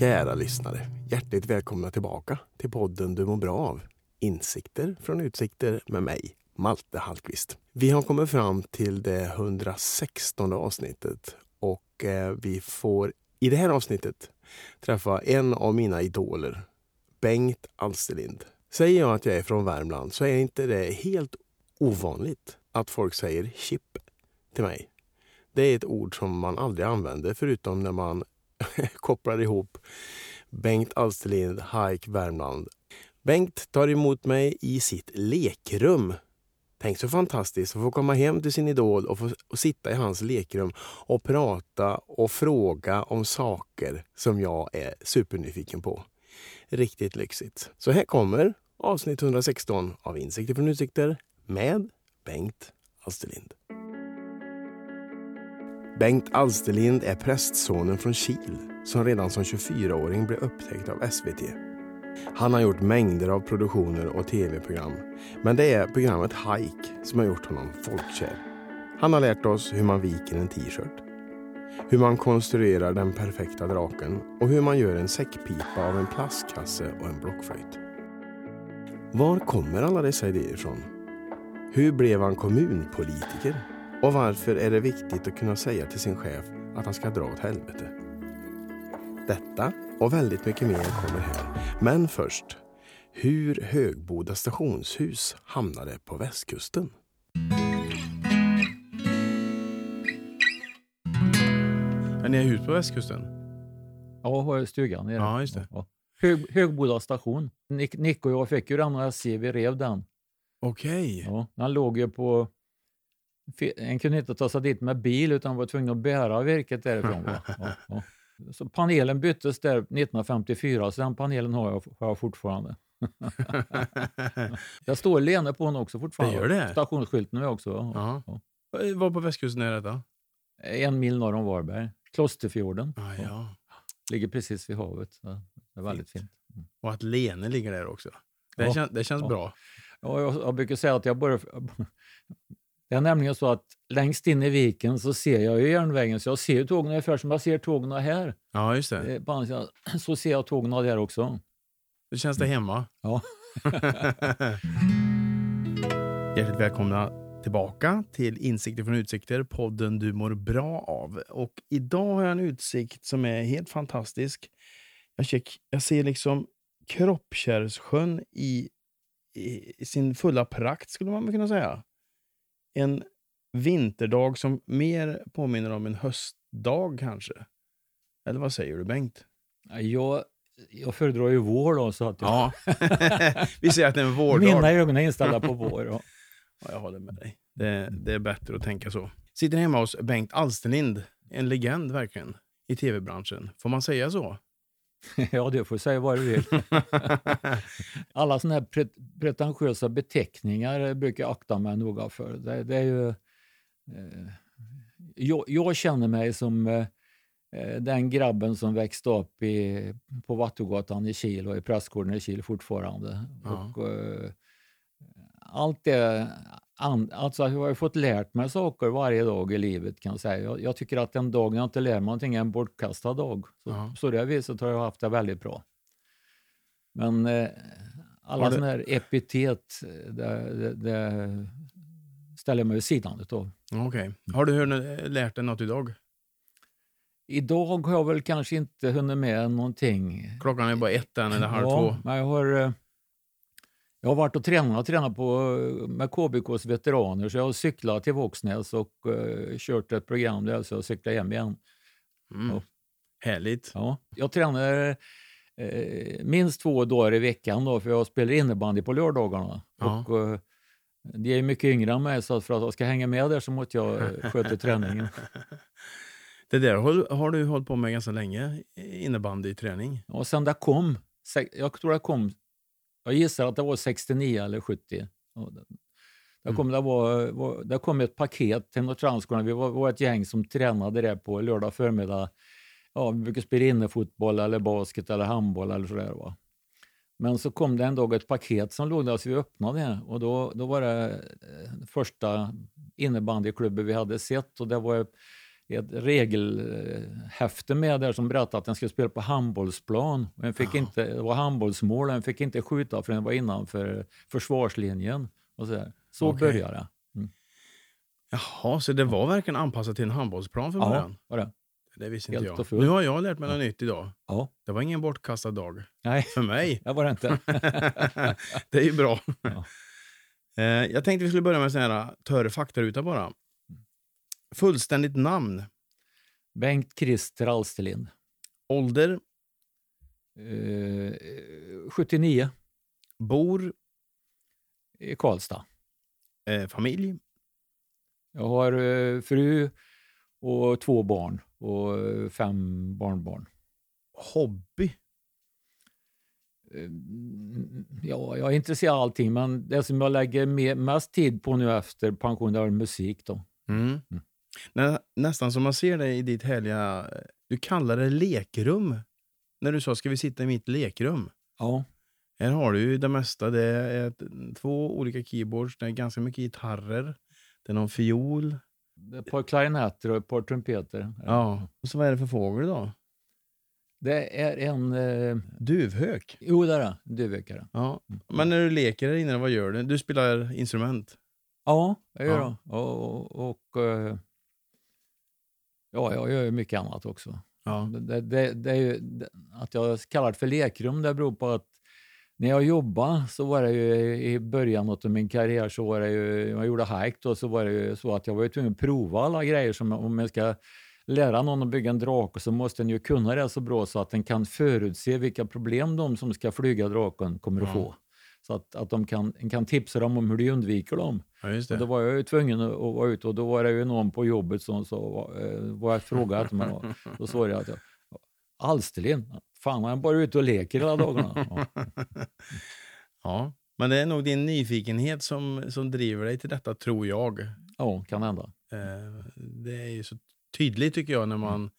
Kära lyssnare, hjärtligt välkomna tillbaka till podden Du mår bra av. Insikter från utsikter med mig, Malte Hallqvist. Vi har kommit fram till det 116 avsnittet och eh, vi får i det här avsnittet träffa en av mina idoler, Bengt Alsterlind. Säger jag att jag är från Värmland så är inte det helt ovanligt att folk säger chip till mig. Det är ett ord som man aldrig använder förutom när man kopplar ihop Bengt Alsterlind, Hike Värmland. Bengt tar emot mig i sitt lekrum. Tänk så fantastiskt att få komma hem till sin idol och få och sitta i hans lekrum och prata och fråga om saker som jag är supernyfiken på. Riktigt lyxigt. Så här kommer avsnitt 116 av Insikter från utsikter med Bengt Alsterlind. Bengt Alsterlind är prästsonen från Kil som redan som 24-åring blev upptäckt av SVT. Han har gjort mängder av produktioner och tv-program. Men det är programmet Hike som har gjort honom folkkär. Han har lärt oss hur man viker en t-shirt, hur man konstruerar den perfekta draken och hur man gör en säckpipa av en plastkasse och en blockflöjt. Var kommer alla dessa idéer ifrån? Hur blev han kommunpolitiker? Och varför är det viktigt att kunna säga till sin chef att han ska dra åt helvete? Detta och väldigt mycket mer kommer här. Men först, hur Högboda stationshus hamnade på västkusten. Ja, ni har hus på västkusten? Ja, har stugan nere. Ja, just det. Ja. Hög, Högboda station. Nick, Nick och jag fick ju den och SJ, vi rev den. Okej. Ja, den låg ju på... En kunde inte ta sig dit med bil utan var tvungen att bära virket därifrån. Va? Ja, ja. Så panelen byttes där 1954, så den panelen har jag, har jag fortfarande. Jag står Lene på den också fortfarande. Det gör det? Stationsskylten är också. Ja. Ja. Var på västkusten är detta? En mil norr om Varberg. Klosterfjorden. Ah, ja. Ligger precis vid havet. Det är väldigt fint. Mm. Och att Lene ligger där också. Det, Ja. kän, det känns bra. Ja, jag, jag brukar säga att jag bara... Det är nämligen så att längst in i viken så ser jag ju järnvägen, så jag ser ju tågen ungefär som jag ser tågen här. Ja, just det. Eh, andra så ser jag tågen där också. Då känns det hemma. Ja. Hjärtligt välkomna tillbaka till Insikter från utsikter, podden du mår bra av. Och idag har jag en utsikt som är helt fantastisk. Jag, check, jag ser liksom Kroppkärrssjön i, i, sin fulla prakt, skulle man kunna säga. En vinterdag som mer påminner om en höstdag kanske. Eller vad säger du, Bengt? Jag, jag föredrar ju vår då, så att jag, Ja, vi säger att det är en vårdag. mina ögon är inställda på vår. Ja. Ja, jag håller med dig. Det, det är bättre att tänka så. Sitter hemma hos Bengt Alsterlind. En legend verkligen i tv-branschen. Får man säga så? ja, du får säga vad du vill. Alla sådana här pre pretentiösa beteckningar brukar jag akta mig noga för. Det, det är ju, eh, jag, jag känner mig som eh, eh, den grabben som växte upp i, på Vattugatan i Kil och i prästgården i Kil fortfarande. Ja. Och, eh, allt det, an, alltså jag har fått lärt mig saker varje dag i livet kan jag säga. Jag, jag tycker att en dag när jag inte lär mig någonting är en bortkastad dag. Så, Ja. så det viset har jag haft det väldigt bra. Men eh, alla sådana här epitet, eh, det, det, det ställer mig vid sidan utav. Okej. Har du hör, lärt dig något idag? Idag har jag väl kanske inte hunnit med någonting. Klockan är bara ett än eller halv ja, två. Men jag, har, eh, jag har varit och tränat, tränat på, eh, med KBKs veteraner så jag har cyklat till Våxnäs och uh, kört ett program där så jag cyklar hem igen. Mm. Ja. Härligt. Ja. Jag tränar eh, minst två dagar i veckan då, för jag spelar innebandy på lördagarna. Ja. Och, eh, de är mycket yngre än mig så att för att jag ska hänga med där så måste jag eh, sköta träningen. Det där har, har du hållit på med ganska länge, innebandyträning. Och sen det kom, jag tror det kom, jag gissar att det var 69 eller 70. Och det, det, kom, det, var, var, det kom ett paket till Norrtrandsskolan. Vi var, var ett gäng som tränade där på lördag förmiddag. Ja, vi brukar spela innefotboll eller basket eller handboll eller sådär. Va? Men så kom det en dag ett paket som låg där så vi öppnade det och då, då var det eh, första innebandyklubbar vi hade sett och det var ett regelhäfte med där som berättade att den skulle spela på handbollsplan. Den fick inte, det var handbollsmål, den fick inte skjuta för den var innanför försvarslinjen. Och så där. så Okej. började det. Jaha, så det var verkligen anpassat till en handbollsplan från Ja, början? var det. Det visste inte jag. Nu har jag lärt mig något nytt idag. Ja. Det var ingen bortkastad dag. Nej, För mig. det var det inte. det är ju bra. Ja. Eh, Jag tänkte vi skulle börja med en sån här törre faktaruta bara. Fullständigt namn, Bengt Christer Alsterlind. ålder, Eh, 79 bor, i Karlstad. eh, familj, Jag har eh, fru och två barn och eh, fem barnbarn. hobby. Eh, Ja, jag är intresserad av allting, men det som jag lägger me- mest tid på nu efter pension det är musik. Då. Mm. Nä, nästan som man ser det i ditt härliga... Du kallar det lekrum. När du sa ska vi sitta i mitt lekrum. Ja, Här har du ju det mesta. Det är ett, två olika keyboards, det är ganska mycket gitarrer. Det är någon fiol. ett par klarinetter och ett par trumpeter. Ja. Och så vad är det för fågel då? Det är en... Eh, Duvhök. jo, det är det. Duvhökare. Ja. Men när du leker där inne, vad gör du? Du spelar instrument? Ja, jag gör Ja. det. Och, och, och, eh, ja, jag gör ju mycket annat också. Ja. Det, det, det är ju, att jag kallar det för lekrum det beror på att när jag jobbade så var det ju i början av min karriär så var det ju, jag gjorde hike då, så var det ju så att jag var tvungen att prova alla grejer som om jag ska lära någon att bygga en drake så måste den ju kunna det så bra så att den kan förutse vilka problem de som ska flyga draken kommer att få. Så att, att de kan, kan tipsa dem om hur de undviker dem. ja, då det. var jag ju tvungen att vara ute och då var det ju någon på jobbet som sa, eh, vad jag frågade efter mig. Då svarade jag att jag, Alsterlind, fan han är bara ute och leker hela dagarna. Ja. Ja. Men det är nog din nyfikenhet som, som driver dig till detta, tror jag. ja, kan hända. Eh, Det är ju så tydligt tycker jag när man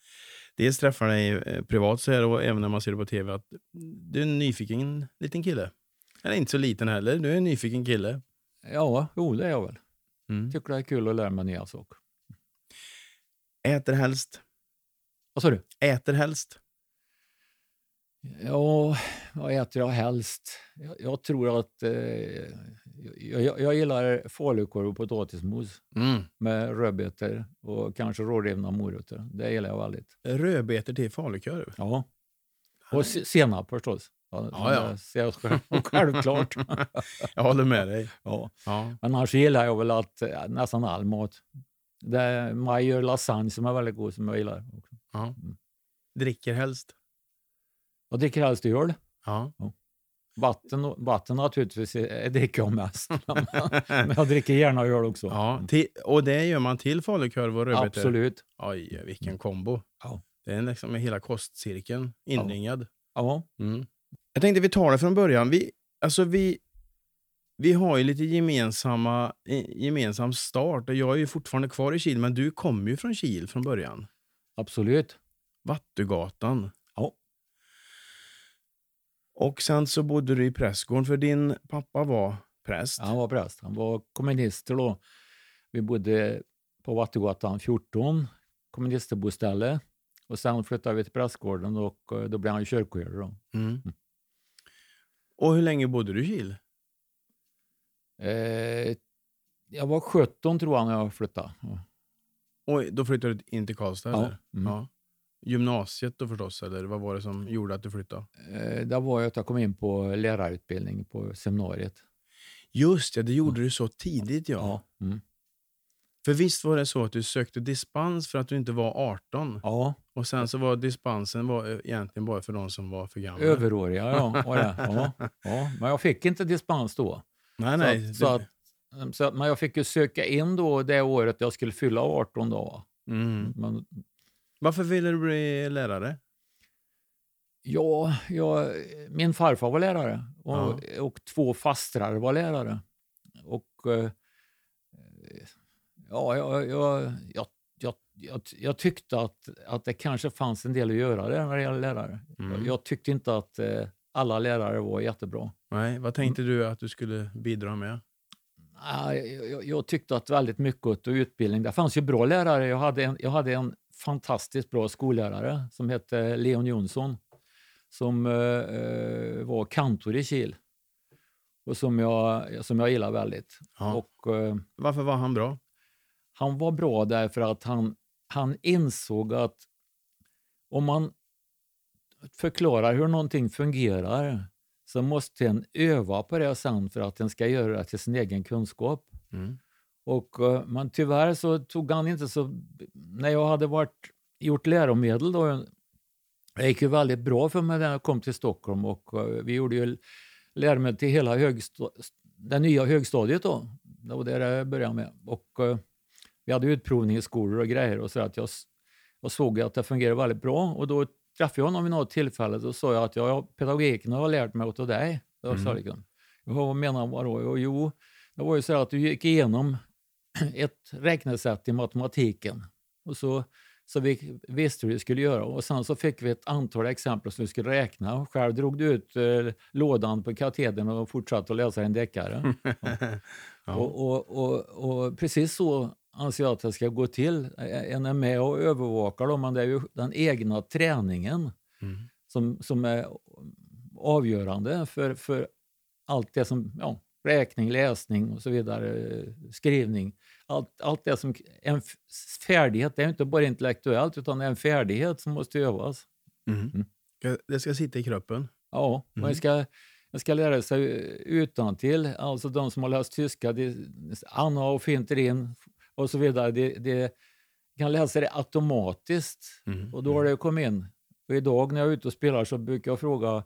dels träffar dig eh, privat så här och även när man ser det på tv att du är en nyfiken liten kille. Eller inte så liten heller, du är en nyfiken kille. Ja, jo, det är jag väl. Mm. Tycker det är kul att lära mig nya saker. Äter helst. Vad sa du? Äter helst. Ja, vad äter jag helst? Jag, jag tror att eh, jag, jag, jag gillar falukorv och potatismos Mm. med rödbetor och kanske rårivna morötter. Det gillar jag väldigt. Rödbetor till falukorv. Ja. Och se- senap förstås. Ja, Ja, ja. ser jag själv- Självklart. Jag håller med dig. ja. Ja. Men annars gillar jag väl att, eh, nästan all mat. Det är, Maj gör lasagne som är väldigt god, som jag gillar. Också. Ja. Dricker helst. Jag dricker helst öl. Ja. Vatten, vatten naturligtvis är- dricker jag mest. Men jag dricker gärna öl också. Ja. Till, och det gör man till falukorv och rödbetor? Absolut. Oj, vilken kombo. Ja. Det är liksom hela kostcirkeln inringad. Ja, Mm. Jag tänkte vi tar det från början. Vi, alltså vi, vi har ju lite gemensamma, gemensam start. Och Jag är ju fortfarande kvar i Kil, men du kommer ju från Kil från början. absolut. Vattugatan. Ja. Och sen så bodde du i prästgården, för din pappa var präst. Han var präst. Han var kommunister då. Vi bodde på Vattugatan 14, kommunisterboställe. Och sen flyttade vi till prästgården och eh, då blev han kyrkoherde. då. Mm. Och hur länge bodde du i Kil? Eh, jag var 17 tror jag när jag flyttade. Ja. Och då flyttade du in till Karlstad? Ja. Eller? Mm. ja. Gymnasiet då förstås, eller vad var det som gjorde att du flyttade? Eh, det var att jag kom in på lärarutbildning på seminariet. Just ja, det gjorde du så tidigt ja. Ja. Mm. För visst var det så att du sökte dispens för att du inte var 18? ja, Och sen så var dispensen var eh, egentligen bara för de som var för gamla? överåriga ja, var det. Ja, ja. Men jag fick inte dispens då. Nej, Så nej. att, så att, så att, men jag fick ju söka in då det året jag skulle fylla 18 då. mm. Men Varför ville du bli lärare? ja, jag, min farfar var lärare och, Ja. och två fastrar var lärare. Och eh, ja, jag, jag, jag, jag, jag, jag tyckte att, att det kanske fanns en del att göra där när det gäller lärare. Mm. Jag, jag tyckte inte att eh, alla lärare var jättebra. Nej, vad tänkte du att du skulle bidra med? Jag, jag tyckte att väldigt mycket av utbildning, det fanns ju bra lärare. Jag hade en, jag hade en fantastiskt bra skollärare som hette Leon Jonsson som eh, eh, var kantor i Kil och som jag, som jag gillar väldigt. Ja. Och, eh, Varför var han bra? Han var bra därför att han, han insåg att om man förklarar hur någonting fungerar så måste en öva på det sen för att den ska göra det till sin egen kunskap. Mm. Och, eh, men tyvärr så tog han inte så... När jag hade varit, gjort läromedel då, det gick ju väldigt bra för mig när jag kom till Stockholm och eh, vi gjorde ju läromedel till hela högsta, det nya högstadiet då. Det var det började med. Och, eh, vi hade utprovning i skolor och grejer och så att jag, jag såg att det fungerade väldigt bra och då träffade jag honom vid något tillfälle och sa jag att jag, pedagogiken har jag lärt mig av dig. Jag Mm. liksom, "Jaha, vad menar han vadå? Och, jo, det var ju så att du gick igenom ett räknesätt i matematiken och så, så vi visste hur vi skulle göra och sen så fick vi ett antal exempel som vi skulle räkna. Själv drog du ut eh, lådan på katedern och fortsatte att läsa en deckare. Ja. Och, och, och, och precis så anser jag att det ska gå till. En är med och övervakar, då, men det är ju den egna träningen Mm. som, som är avgörande för, för allt det som ja, räkning, läsning och så vidare, eh, skrivning. Allt, allt det som en färdighet, det är inte bara intellektuellt utan det är en färdighet som måste övas. Mm. Mm. Det ska sitta i kroppen. Ja, Mm. man ska, man ska lära sig utan till. Alltså de som har läst tyska, det, Anna och Finterin och så vidare, det, det kan läsa det automatiskt. Mm. Och då har det kommit in. Och idag när jag är ute och spelar så brukar jag fråga,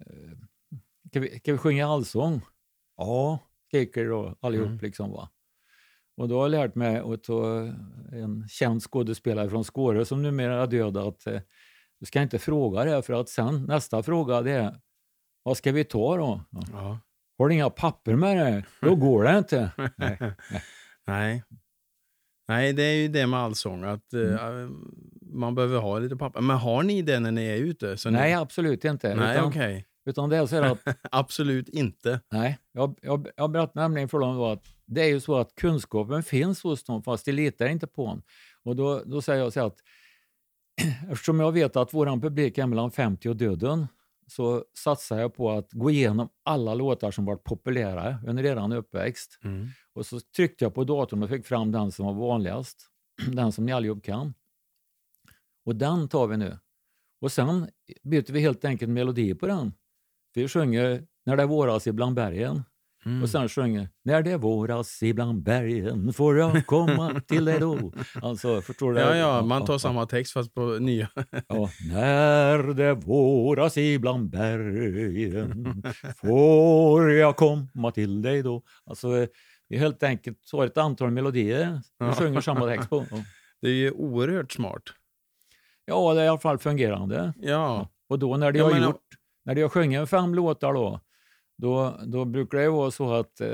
eh, kan vi, kan vi sjunga allsång? Ja, skriker då allihop. Mm. Liksom, va? Och då har jag lärt mig att ta en känd skådespelare från Skåre som numera är död att eh, du ska inte fråga det för att sen nästa fråga det är vad ska vi ta då? Ja. Ja. Har du inga papper med dig? Då går det inte. Nej. Nej. Nej, det är ju det med allsång. Att, eh, man behöver ha lite papper. Men har ni det när ni är ute? Så Nej, ni... absolut inte. Nej, utan, okej. utan det är så att Absolut inte. Nej, jag, jag, jag berättade nämligen för dem att det är ju så att kunskapen finns hos dem fast de litar inte på den. Och då, då säger jag så att eftersom jag vet att vår publik är mellan 50 och döden så satsar jag på att gå igenom alla låtar som varit populära under eran uppväxt. Mm. Och så tryckte jag på datorn och fick fram den som var vanligast, den som ni allihop kan. Och den tar vi nu. Och sen byter vi helt enkelt melodi på den. Vi sjunger När det våras ibland bergen Mm. och sen sjunger När det våras ibland bergen får jag komma till dig då. Alltså, förstår du? Ja, ja, man tar samma text fast på nya. Ja, när det våras ibland bergen får jag komma till dig då. Alltså, vi helt enkelt har ett antal melodier vi Ja. sjunger samma text på. Det är ju oerhört smart. Ja, det är i alla fall fungerande. Ja. Och då när de Ja, har men- gjort, när de har sjungit fem låtar då, då, då brukar det vara så att eh,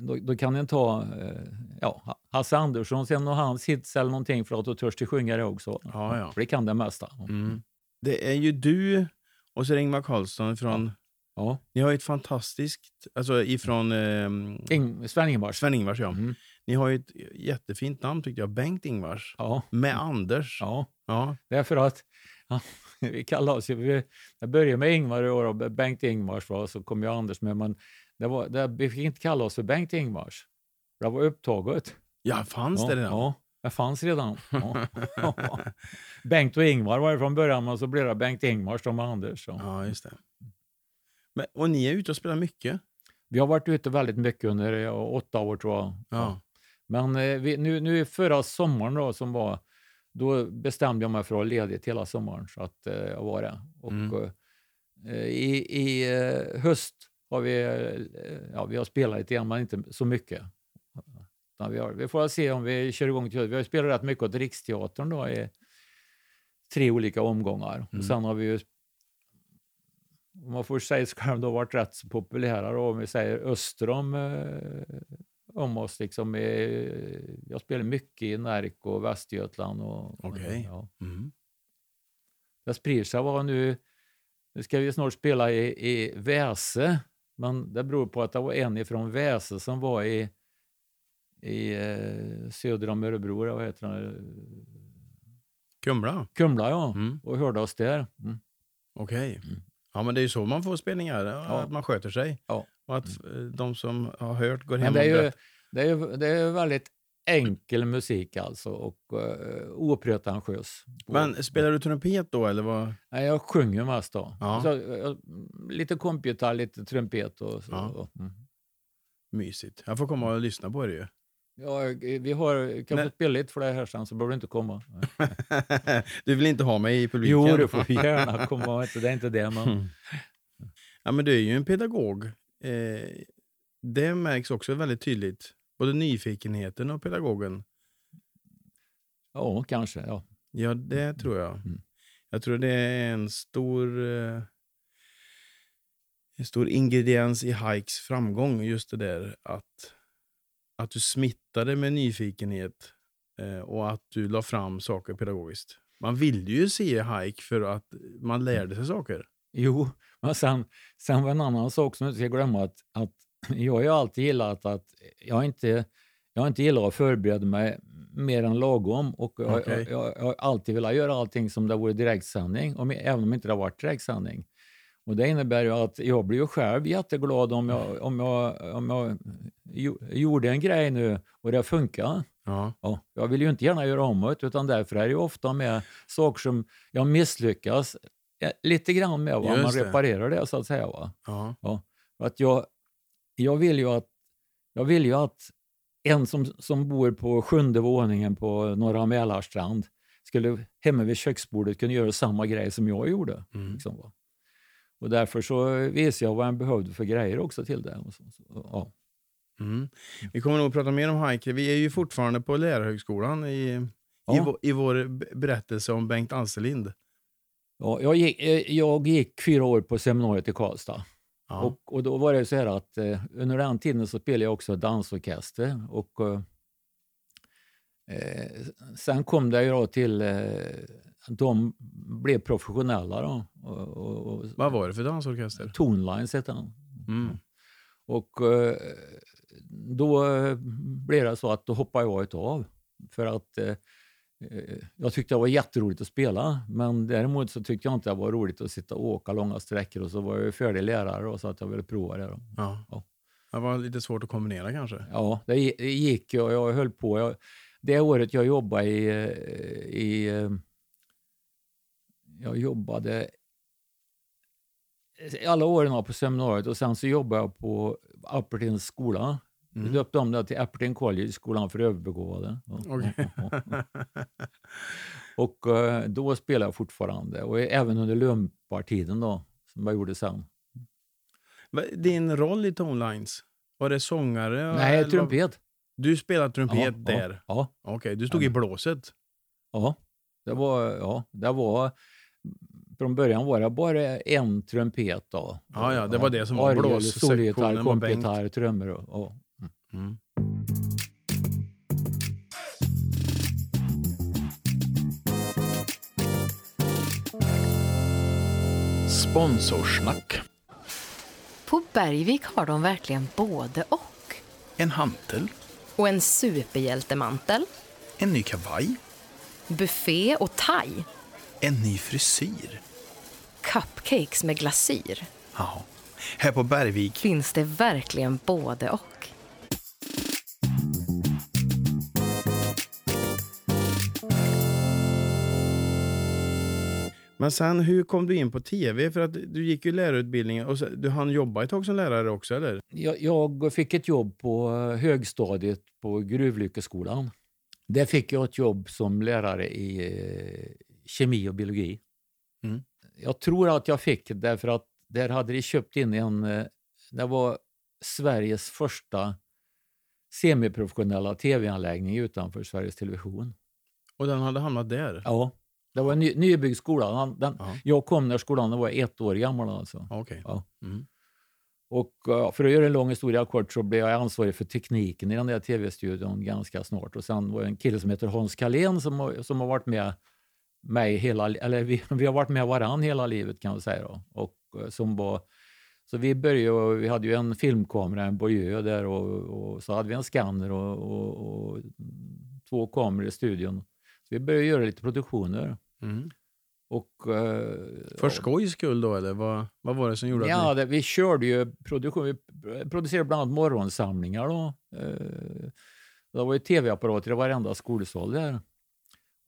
då, då kan en ta eh, ja, Hasse Andersson sen och hans hits eller någonting för att då törs de sjunga det också. Ja, ja. För det kan det mesta. Mm. Det är ju du och så är det Ingvar Carlsson från... Ja. Ni har ju ett fantastiskt... Alltså ifrån eh, Ing, Sven-Ingvars. Sven-Ingvars, ja. Mm. Ni har ju ett jättefint namn tyckte jag. Bengt-Ingvars. Ja, Med Anders. ja, Ja. därför att ja, vi kallar oss ju, jag började med Ingvar i år och Bengt Ingvars var, så kom ju Anders med, men det var, det, vi fick inte kalla oss för Bengt Ingvars. Det var upptaget. Ja, fanns ja, det redan? Ja, det fanns redan. Bengt och Ingvar var det från början, men så blev det Bengt Ingvars som Anders. Så. Ja, just det. Men, och ni är ute och spelar mycket? Vi har varit ute väldigt mycket under ja, åtta år tror jag. Ja. Men eh, vi, nu, nu förra sommaren då, som var, då bestämde jag mig för att ha ledigt hela sommaren. Så att eh, jag var det. Och, Mm. eh, I i eh, höst har vi, eh, ja, vi har spelat lite grann, men inte så mycket. Vi, har, vi får se om vi kör igång. till- Vi har spelat rätt mycket åt Riksteatern då, i tre olika omgångar. Mm. Och sen har vi ju, om man får säga så själv, då varit rätt så populära. Då, om vi säger öster om, eh, om oss. Liksom, i, jag spelar mycket i Närke och Västergötland. Och, Okej. ja. Mm. Det sprider sig. Vad nu, nu ska vi snart spela i, i Väse Men det beror på att det var en ifrån Väse som var i, i eh, söder om Örebro, vad heter det? Kumla? Kumla ja, Mm. och hörde oss där. Mm. Okej. Mm. Ja, men det är ju så man får spelningar. Ja. Att man sköter sig. Ja. Och att eh, de som har hört går hem Men det är, ju, det, är ju, det är ju väldigt enkel musik alltså och uh, opretentiös. Men spelar du trumpet då, eller vad? Nej, jag sjunger mest då. Ja. Så, jag, lite kompgitarr, lite trumpet och så. Ja. Mm. Mysigt. Jag får komma och lyssna på det ju. Ja, vi har, kan Nej. få spela lite för det här sen så behöver du inte komma. du vill inte ha mig i publiken? Jo, du får gärna komma. Det är inte det, men... Mm. Ja, men du är ju en pedagog. Eh, det märks också väldigt tydligt. Både nyfikenheten och pedagogen. Ja, kanske. Ja. Ja, det tror jag. Mm. Jag tror det är en stor, eh, en stor ingrediens i Hikes framgång. Just det där att, att du smittade med nyfikenhet eh, och att du la fram saker pedagogiskt. Man ville ju se Hike för att man lärde sig saker. Jo, men sen, sen var en annan sak som jag inte ska glömma att, att jag har ju alltid gillat att jag inte, jag inte gillat att förbereda mig mer än lagom och jag, Okej. jag, jag, jag har alltid velat göra allting som det vore direktsändning, om, även om inte det har varit direktsändning. Och det innebär ju att jag blir ju själv jätteglad om jag, om jag, om jag jo- gjorde en grej nu och det funkar. Ja, Ja, jag vill ju inte gärna göra om det, utan därför är det ofta med saker som jag misslyckas eh, lite grann med. Va? Man Just reparerar det så att säga. Va? ja. För Att jag, jag, vill ju att, jag vill ju att en som, som bor på sjunde våningen på Norra Mälarstrand skulle hemma vid köksbordet kunna göra samma grej som jag gjorde. Mm. Liksom, va? Och därför så visste jag vad jag behövde för grejer också till det. Och så, så, ja. Mm. Vi kommer nog att prata mer om Hike. Vi är ju fortfarande på Lärarhögskolan i, i, Ja. vår, i vår berättelse om Bengt Alsterlind. Ja, jag, gick, eh, jag gick fyra år på seminariet i Karlstad. Ja. Och, och då var det så här att eh, under den tiden så spelade jag också dansorkester. Och, eh, eh, sen kom det ju då till... Eh, de blev professionella då. Och, och, och, Vad var det för dansorkester? Tonelines hette han. Mm. Och eh, då eh, blev det så att då hoppade jag av. För att eh, jag tyckte det var jätteroligt att spela. Men däremot så tyckte jag inte det var roligt att sitta och åka långa sträckor. Och så var jag ju färdig lärare och så att jag ville prova det. Då. Ja. Ja. Det var lite svårt att kombinera kanske. Ja, det gi- det gick och jag höll på. Jag, det året jag jobbade i, i jag jobbade alla åren på seminariet och sen så jobbade jag på Appertins skola. Vi Mm. döpte om det till Appertin College, skolan för överbegåvade. Ja, ja, ja, ja. Och eh, då spelade jag fortfarande och även under lumpartiden då, som jag gjorde sen. Din roll i Tonelines? Var det sångare? Nej, eller trumpet. Du spelade trumpet Ja, där? Ja, Okej, du stod i blåset? ja, det var, ja, det var från början var det bara en trumpet. Då. Ja, ja, det var det som var blåssektionen kompgitarr, trummor. Och, och. Mm. Sponsorsnack. På Bergvik har de verkligen både och. En hantel. Och en superhjältemantel, En ny kavaj. buffé och thai, En ny frisyr. cupcakes med glasyr. Ja. Här på Bergvik. Finns det verkligen både och. Men sen, hur kom du in på tv? För att du gick ju lärarutbildningen och du hann jobba ett tag som lärare också, eller? Jag, jag fick ett jobb på eh, högstadiet på Gruvlyckeskolan. Där fick jag ett jobb som lärare i eh, kemi och biologi. Mm. Jag tror att jag fick det därför att där hade de köpt in en... eh, Det var Sveriges första semiprofessionella tv-anläggning utanför Sveriges Television. Och den hade hamnat där? Ja, det var en ny, nybyggd skola. Den, den, Ja. Jag kom när skolan var ett år gammal. Alltså. Okej. Ja. Mm. Och för att göra en lång historia kort så blev jag ansvarig för tekniken i den där tv-studion ganska snart. Och sen var det en kille som heter Hans Kalén som, som har varit med mig hela, eller vi, vi har varit med varann hela livet kan man säga. Då. Och eh, som var, Så vi började, vi hade ju en filmkamera, en Boyö där och, och så hade vi en skanner och, och, och två kameror i studion. Så vi började göra lite produktioner. Mm. Och, eh, För skojs skull då, eller vad, vad var det som gjorde Ja, att ni... det, vi körde ju produktion. Vi producerade bland annat morgonsamlingar. Då. Eh, det var ju tv-apparater i varenda skolsal där.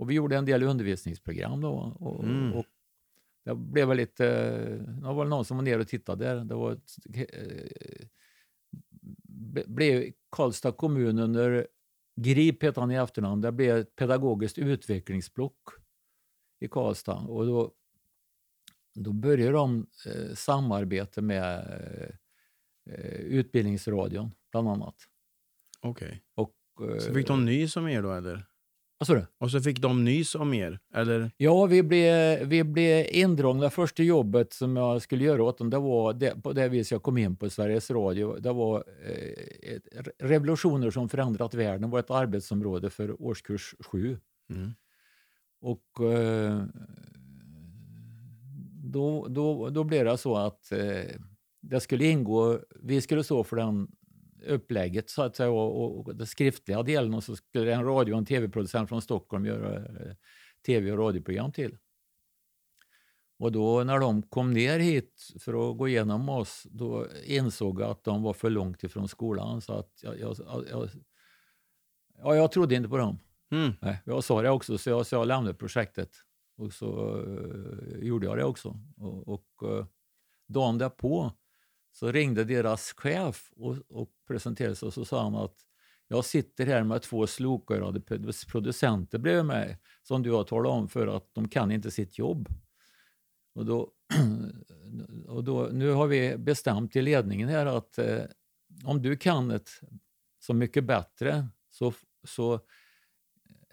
Och vi gjorde en del undervisningsprogram då. Och, Mm. och det blev väl lite... Det var någon som var nere och tittade där. Det var eh, blev Karlstad kommun under GRIP heter han i efternamn. Det blev ett pedagogiskt utvecklingsblock i Karlstad. Och då, då började de eh, samarbete med eh, Utbildningsradion, bland annat. Okej. Och, eh, Så fick de nys om er då, eller? Vad sa du? Och så fick de nys om er, eller? Ja, vi blev, vi blev indragna. Första jobbet som jag skulle göra åt dem, det var det, på det vis jag kom in på Sveriges Radio. Det var eh, ett, Revolutioner som förändrat världen. Var ett arbetsområde för årskurs 7. Mm. Och eh, då, då, då blev det så att eh, det skulle ingå, vi skulle stå för den upplägget så att säga, och, och den skriftliga delen och så skulle en radio och en tv-producent från Stockholm göra eh, tv och radioprogram till. Och då när de kom ner hit för att gå igenom oss, då insåg jag att de var för långt ifrån skolan. Så att jag, jag, jag, ja, jag trodde inte på dem. Mm. Nej, jag sa det också, så jag, så jag lämnade projektet. Och så eh, gjorde jag det också. Och, och uh, dagen därpå så ringde deras chef och, och presenterade sig och så sa han att jag sitter här med två slokörade producenter bredvid mig som du har talat om för att de kan inte sitt jobb. Och då, och då, nu har vi bestämt i ledningen här att eh, om du kan det så mycket bättre så, så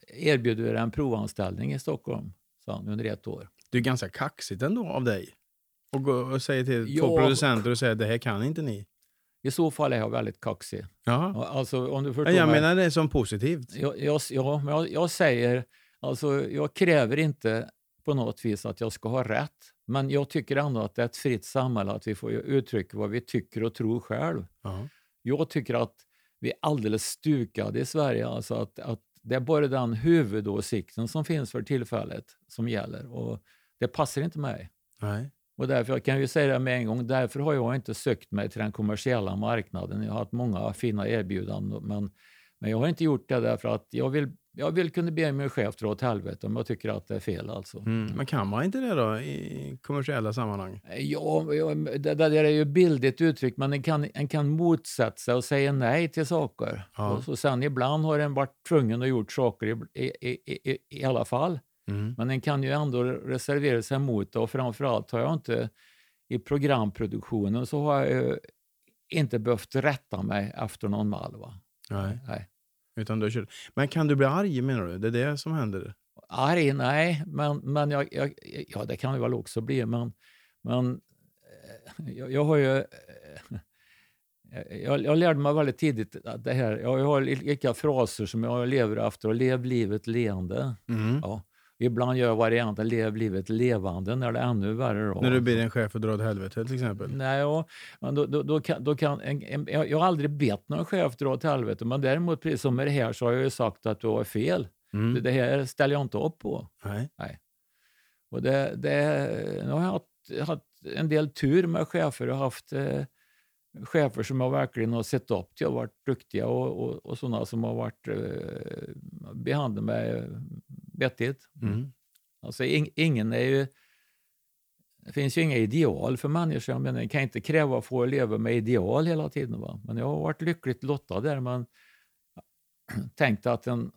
erbjuder vi dig en provanställning i Stockholm sa han, under ett år. Det är ganska kaxigt ändå av dig. Och gå och säga till två Ja. producenter och säga det här kan inte ni. I så fall är jag väldigt kaxig. Jaha. Alltså, om du förstår jag menar det som positivt. Jag, jag, ja, men jag, jag säger, alltså, jag kräver inte på något vis att jag ska ha rätt. Men jag tycker ändå att det är ett fritt samhälle att vi får uttrycka vad vi tycker och tror själv. Ja. Jag tycker att vi är alldeles stukade i Sverige. Alltså att, att det är bara den huvudåsikten som finns för tillfället som gäller. Och det passar inte mig. Nej. Och därför jag kan ju säga det med en gång, därför har jag inte sökt mig till den kommersiella marknaden. Jag har haft många fina erbjudanden, men, men jag har inte gjort det därför att jag vill, jag vill kunna be min chef dra åt helvete om jag tycker att det är fel. Alltså. Mm. Men kan man inte det då i kommersiella sammanhang? Ja, ja, det, där är ju bildigt uttryckt, men en kan, en kan motsätta sig och säga nej till saker. Ja. Och så sen ibland har en varit tvungen att gjort saker i, i, i, i, i alla fall. Mm. Men den kan ju ändå reservera sig mot det och framförallt har jag inte i programproduktionen så har jag ju inte behövt rätta mig efter någon mall. Va? Nej. Nej. Utan du kör. Men kan du bli arg menar du? Det är det som händer? Arg, nej, men, men jag, jag, ja, det kan det väl också bli. Men, men eh, jag, jag har ju... eh, Jag, jag lärde mig väldigt tidigt att det här, jag har lika fraser som jag lever efter och lev livet leende. Mm. Ja. Ibland gör varianten lev livet levande när det är ännu värre. Då. När du ber en chef att dra åt helvete till exempel? Nej, ja, men då, då, då kan, då kan en, en, jag, har aldrig bett någon chef dra åt helvete, men däremot precis som med det här så har jag ju sagt att du har fel. Mm. Det, det här ställer jag inte upp på. Nej. Och det, det, nu har jag haft, haft en del tur med chefer. Jag har haft eh, chefer som jag verkligen har sett upp till och varit duktiga och, och, och sådana som har varit eh, behandlat mig vettigt. Mm. Alltså, ing, ingen är ju... Det finns ju inga ideal för människor. Jag kan inte kräva att få leva med ideal hela tiden. Va? Men jag har varit lyckligt lottad där. Men tänkte att en...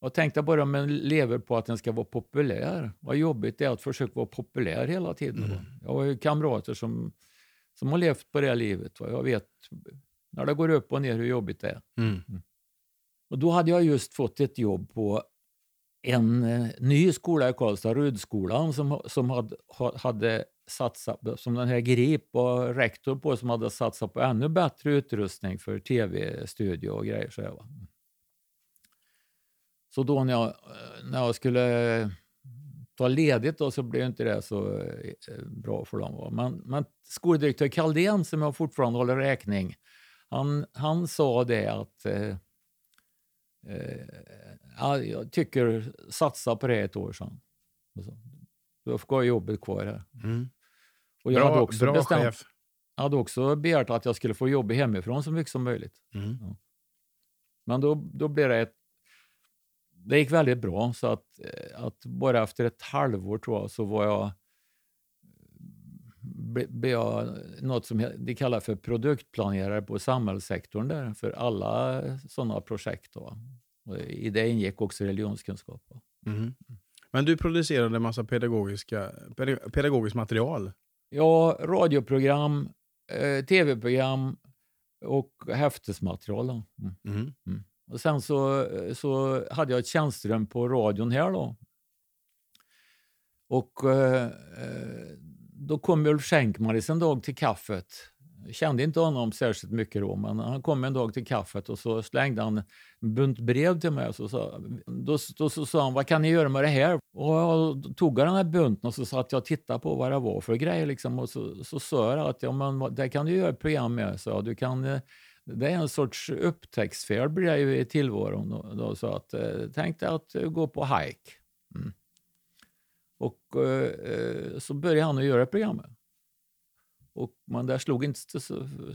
Jag tänkte bara om en lever på att den ska vara populär. Vad jobbigt det är att försöka vara populär hela tiden. Va? Jag har ju kamrater som, som har levt på det livet. Va? Jag vet när det går upp och ner hur jobbigt det är. Mm. Och då hade jag just fått ett jobb på en eh, ny skola i Karlstad, Rudskolan, som, som hade, hade satsat, som den här GRIP och rektor på, som hade satsat på ännu bättre utrustning för tv-studio och grejer. Så, jag, så då när jag, eh, när jag skulle eh, ta ledigt då så blev inte det så bra för dem. va. Men, men skoldirektör Kaldén, som jag fortfarande håller räkning, han, han sa det att eh, ja, jag tycker satsa på det ett år sedan. Då får jag jobbet kvar här. Mm. Och jag Bra, hade också bra bestämt, chef. jag hade också begärt att jag skulle få jobba hemifrån så mycket som möjligt. Mm. Men då, då blev det ett... Det gick väldigt bra, så att, eh, att bara efter ett halvår tror jag så var jag blev jag något som de kallar för produktplanerare på samhällssektorn där för alla sådana projekt. Då. Och I det ingick också religionskunskap. va. Mm. Men du producerade en massa pedagogiska, peda- pedagogiskt material. Ja, radioprogram, eh, tv-program och häftesmaterial. Då. Mm. Mm. Och sen så, så hade jag ett tjänsterum på radion här då. Och eh, eh, då kom Ulf Schenkmanis en dag till kaffet. Jag kände inte honom särskilt mycket då, men han kom en dag till kaffet och så slängde han en bunt brev till mig. Och så sa, då, då så sa han, vad kan ni göra med det här? Och jag då tog jag den här bunten och så satt jag och tittade på vad det var för grejer. Liksom, och så, så sa jag att ja, men, det kan du göra ett program med. Så du kan, eh, det är en sorts upptäcktsfärd blir det ju i tillvaron. Då, då, så att, eh, tänk dig att eh, gå på hike. Mm. Och eh, så började han att göra programmet. Och, men det slog inte,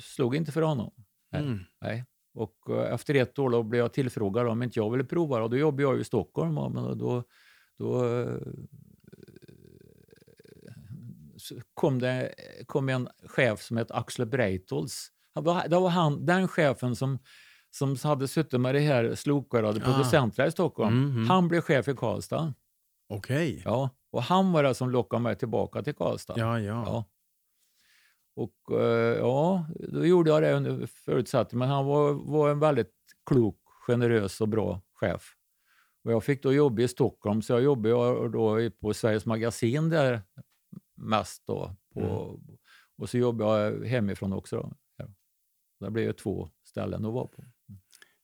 slog inte för honom. Nej. Mm. Nej. Och eh, efter ett år då blev jag tillfrågad om inte jag ville prova. Och då jobbade jag i Stockholm. Men då, då eh, kom det kom en chef som hette Axel Breitholtz. Det var han, den chefen som, som hade suttit med det här slokörade Ah. producenterna i Stockholm. Mhm. Han blev chef i Karlstad. Okej. Ja. Och han var det som lockade mig tillbaka till Karlstad. Ja, ja. Ja. Och eh, ja, då gjorde jag det under förutsättning. Men han var, var en väldigt klok, generös och bra chef. Och jag fick då jobba i Stockholm, så jag jobbade då på Sveriges Magasin där mest. Då, på, Och så jobbade jag hemifrån också. Då. Det blev ju två ställen att vara på.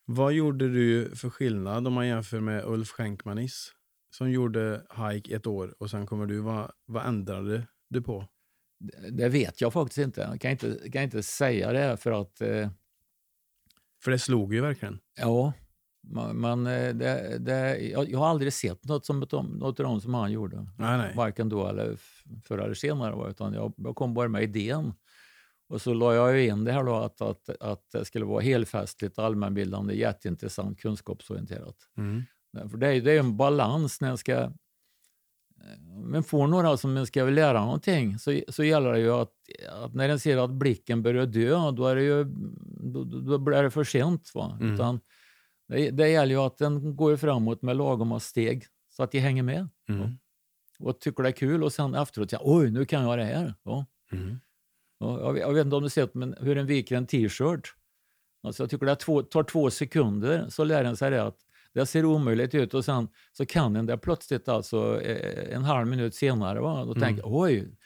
Vad gjorde du för skillnad om man jämför med Ulf Schenkmanis som gjorde hike ett år och sen kommer du, vad, vad ändrade du på? Det, det vet jag faktiskt inte. Jag kan inte, kan inte säga det för att eh, För det slog ju verkligen. Ja, men men, eh, det, det, jag, jag har aldrig sett något, som, något av dem som han gjorde. Nej, nej. Varken då eller förr eller senare. Utan jag, jag kom bara med idén. Och så la jag ju in det här då att, att, att det skulle vara helfestligt, allmänbildande, jätteintressant, kunskapsorienterat. Mm. För det är, en balans när jag ska... eh, Men får några som ska lära någonting så, så gäller det ju att, att när den ser att blicken börjar dö, då, är det ju, då, då blir det för sent. Va? Mm. Utan det, det gäller ju att den går framåt med lagom steg så att de hänger med Mm. och tycker det är kul och sen efteråt säger oj, nu kan jag det här. Ja. Mm. Ja, jag, jag vet inte om du sett men hur en viker en t-shirt. Alltså jag tycker det två, tar två sekunder så lär den sig det att det ser omöjligt ut och sen så kan den det plötsligt alltså eh, en halv minut senare. Va? Då Mm. tänker jag, oj,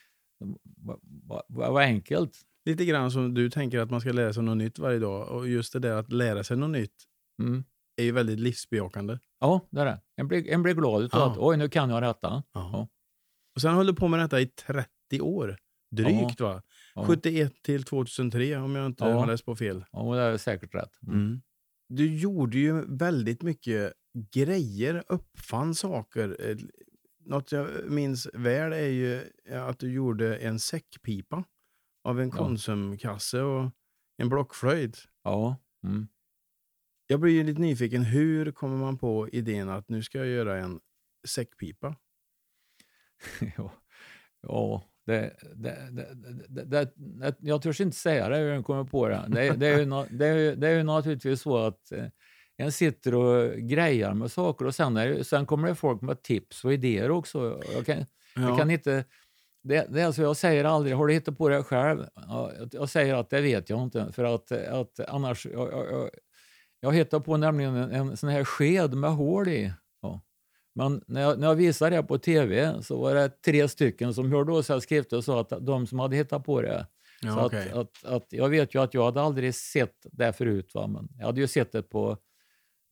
vad va, va, vad enkelt. Lite grann som du tänker att man ska lära sig något nytt varje dag. Och just det där att lära sig något nytt Mm. är ju väldigt livsbejakande. Ja, det är det. En blir, en blir glad utav Ja. att oj, nu kan jag detta. Ja. Och sen höll du på med detta i 30 år. Drygt va? Ja. 71 till 2003 om jag inte Ja. har läst på fel. Ja, det är säkert rätt. Mm. Du gjorde ju väldigt mycket grejer, uppfann saker. Eh, Något jag minns väl är ju att du gjorde en säckpipa av en Ja. Konsumkasse och en blockflöjt. Ja. Mm. Jag blir ju lite nyfiken, hur kommer man på idén att nu ska jag göra en säckpipa? ja, ja det, det, det, jag törs inte säga det hur jag kommer på det. Det, är ju, det, är, det är ju naturligtvis så att eh, en sitter och grejar med saker och sen, är, sen kommer det folk med tips och idéer också. Jag kan, jag kan inte... Det, det är alltså, jag säger aldrig, har du hittat på det själv? Ja, jag- jag säger att det vet jag inte, för att, att annars... Jag, jag, jag, jag hittade på nämligen en, en sån här sked med hål i. Ja. Men när jag, när jag visade det på tv så var det tre stycken som hörde av sig skrivit och sa att de som hade hittat på det. Ja, så okej. att, att, att, jag vet ju att jag hade aldrig sett det förut, va? men jag hade ju sett det på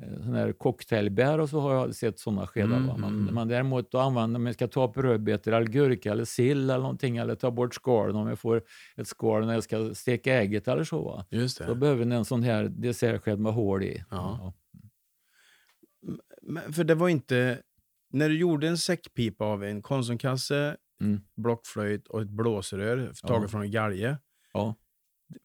eh, cocktailbär och så har jag sett sådana skedar. Mm, va? Men, mm. men däremot att använda, om jag ska ta upp rödbetor eller gurka eller sill eller någonting eller ta bort skalen om jag får ett skal när jag ska steka ägget eller så. Va? Just Då det. behöver ni en sån här dessertsked med hål i. Ja. Men, för det var inte... När du gjorde en säckpipa av en konsumkasse, Mm. blockflöjt och ett blåsrör taget Ja. från en galge. Ja.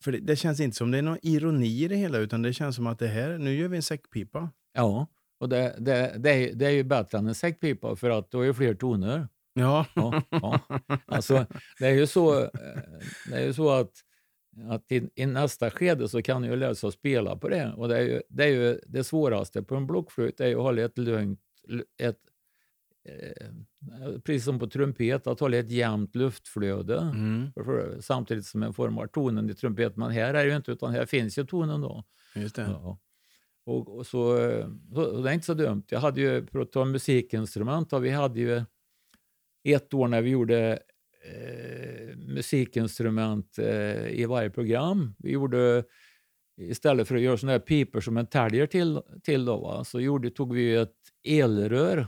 För det, det känns inte som det är någon ironi i det hela, utan det känns som att det här, nu gör vi en säckpipa. Ja, och det, det, det, är, det är ju bättre än en säckpipa för att då är det fler toner. Ja. Ja, ja. Alltså, det är ju så, eh, det är ju så att, att i, i nästa skede så kan du lära sig att spela på det. Och det, är ju, det, är ju det svåraste på en blockflöjt är ju att hålla ett lugnt, ett, eh, precis som på trumpet, att hålla ett jämnt luftflöde. Mm, Samtidigt som man formar tonen i trumpet. Men här är ju inte, utan här finns ju tonen då. just det. Ja. Och, och så, eh, så, och det är inte så dumt. Jag hade ju, för att ta musikinstrument, vi hade ju ett år när vi gjorde eh, musikinstrument eh, i varje program. Vi gjorde, istället för att göra såna här piper som en täljer till, till då, va, så gjorde, tog vi ett elrör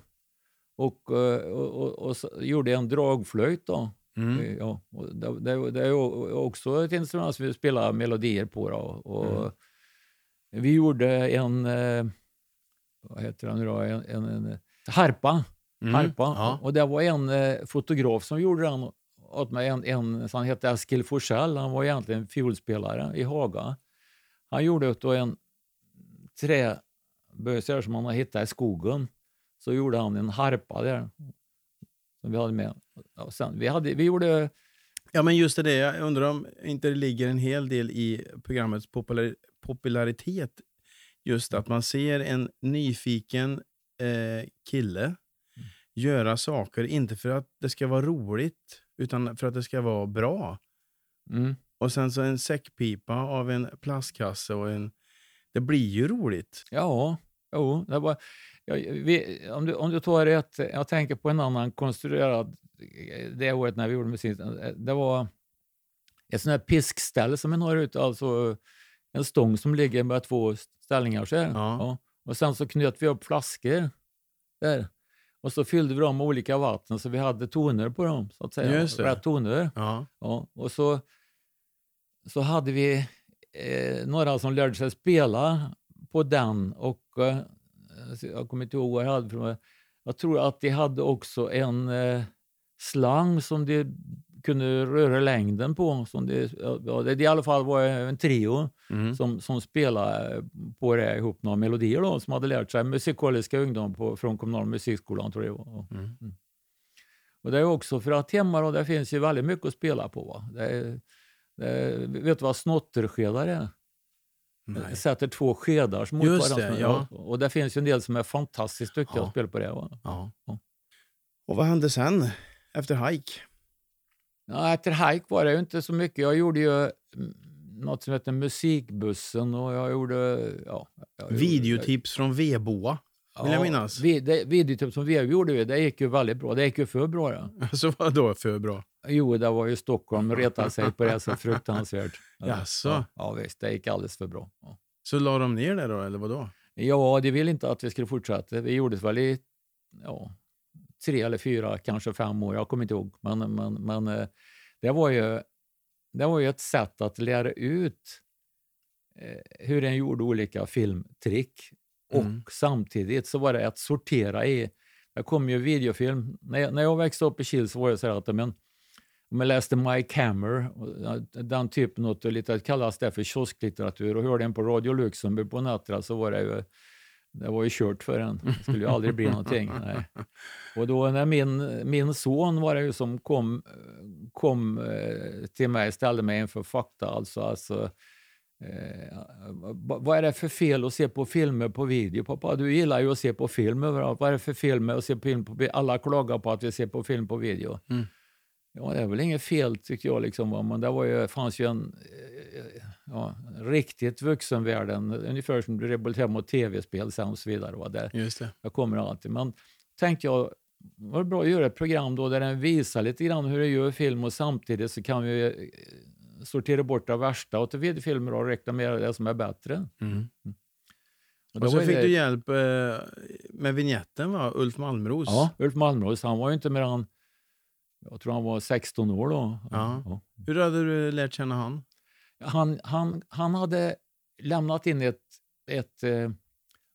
och, eh, och, och, och så, gjorde en dragflöjt. Då. Mm. Eh, Ja, och det, det, det är också ett instrument som vi spelar melodier på. Då, och Mm. Vi gjorde en, eh, vad heter den nu då, en, en, en harpa. Mm. harpa. Ja. Och det var en fotograf som gjorde den åt mig. En, en, han hette Eskil Forsell, han var egentligen fiolspelare i Haga. Han gjorde då en träbössa som han har hittat i skogen. Så gjorde han en harpa där. Som vi hade med. Ja, sen, vi, hade, vi gjorde Ja, men just det, jag undrar om inte det ligger en hel del i programmets popular popularitet. Just att man ser en nyfiken eh, kille göra saker, inte för att det ska vara roligt, utan för att det ska vara bra. mm, Och sen så en säckpipa av en plastkasse och en... Det blir ju roligt. Ja, jo, det var, ja, vi, om, du, om du tar ett, jag tänker på en annan konstruerad, det året när vi gjorde musik, det var ett sånt här piskställ som man har ute, alltså en stång som ligger med två ställningar så här. Ja. Och sen så knöt vi upp flaskor där. Och så fyllde vi dem med olika vatten så vi hade toner på dem, så att säga. Rätt toner. Ja. Ja, och så, så hade vi eh, några som lärde sig spela på den. Och eh, Jag kommer inte ihåg vad jag hade. För. Jag tror att de hade också en eh, slang som de kunde röra längden på. Som de, ja, det i alla fall var en trio Mm. som, som spelade på det ihop några melodier då, som hade lärt sig musikaliska ungdom på, från kommunala musikskolan. Tror jag det var. Mm. Och det är också för att hemma då, det finns ju väldigt mycket att spela på. Det är, det är, vet du vad snotterskedar är? Nej. Sätter två skedar mot Just varandra. det, ja. Och det finns ju en del som är fantastiskt duktiga Ja. att spela på det. Va? Ja. Ja. Och vad hände sen? Efter hike? Ja, efter hike var det ju inte så mycket. Jag gjorde ju mm, något som heter Musikbussen och jag gjorde... Ja, jag gjorde- Videotips från Veboa, vill jag minnas. Vi, det, videotips som vi gjorde, vi, det gick ju väldigt bra. Det gick ju för bra. Ja. Så vad då för bra? Jo, det var ju Stockholm retade sig på det så fruktansvärt. Ja, Jaså? Ja, visst, det gick alldeles för bra. Ja. Så la de ner det då, eller vad då? Ja, de ville inte att vi skulle fortsätta. Vi gjorde det väl i ja, tre eller fyra, kanske fem år. Jag kommer inte ihåg. Men, men, men eh, det, var ju, det var ju ett sätt att lära ut eh, hur en gjorde olika filmtrick. Och Mm. samtidigt så var det att sortera i... Det kom ju videofilm. När jag, när jag växte upp i Kil så var det så här att men, om jag läste Mike Hammer, och den typen av lite kallas det för kiosklitteratur och hörde en på Radio Luxemburg på nätterna så var det ju det var ju kört för en. Det skulle ju aldrig bli någonting. Nej. Och då när min, min son var det ju som kom, kom eh, till mig ställde mig inför fakta. Alltså, alltså, eh, vad är det för fel att se på filmer på video? Pappa, du gillar ju att se på film överallt. Vad är det för fel med att se på film på? Alla klagar på att vi ser på film på video. Mm. Ja, det är väl inget fel tyckte jag. Liksom, men det var ju, fanns ju en eh, ja, riktigt vuxenvärlden, ungefär som du revolterar mot tv-spel sen och så vidare. Va, där, Just det. jag kommer alltid. Men tänkte jag, var det bra att göra ett program då där den visar lite grann hur det gör film och samtidigt så kan vi eh, sortera bort det värsta och till videofilmer och reklamera det som är bättre. Mm. det Och så var ju fick det- du hjälp eh, med vignetten, va? Ulf Malmros. Ja, Ulf Malmros. Han var ju inte mer än, jag tror han var 16 år då. Ja. Hur hade du lärt känna han? Han, han, han hade lämnat in ett, ett eh,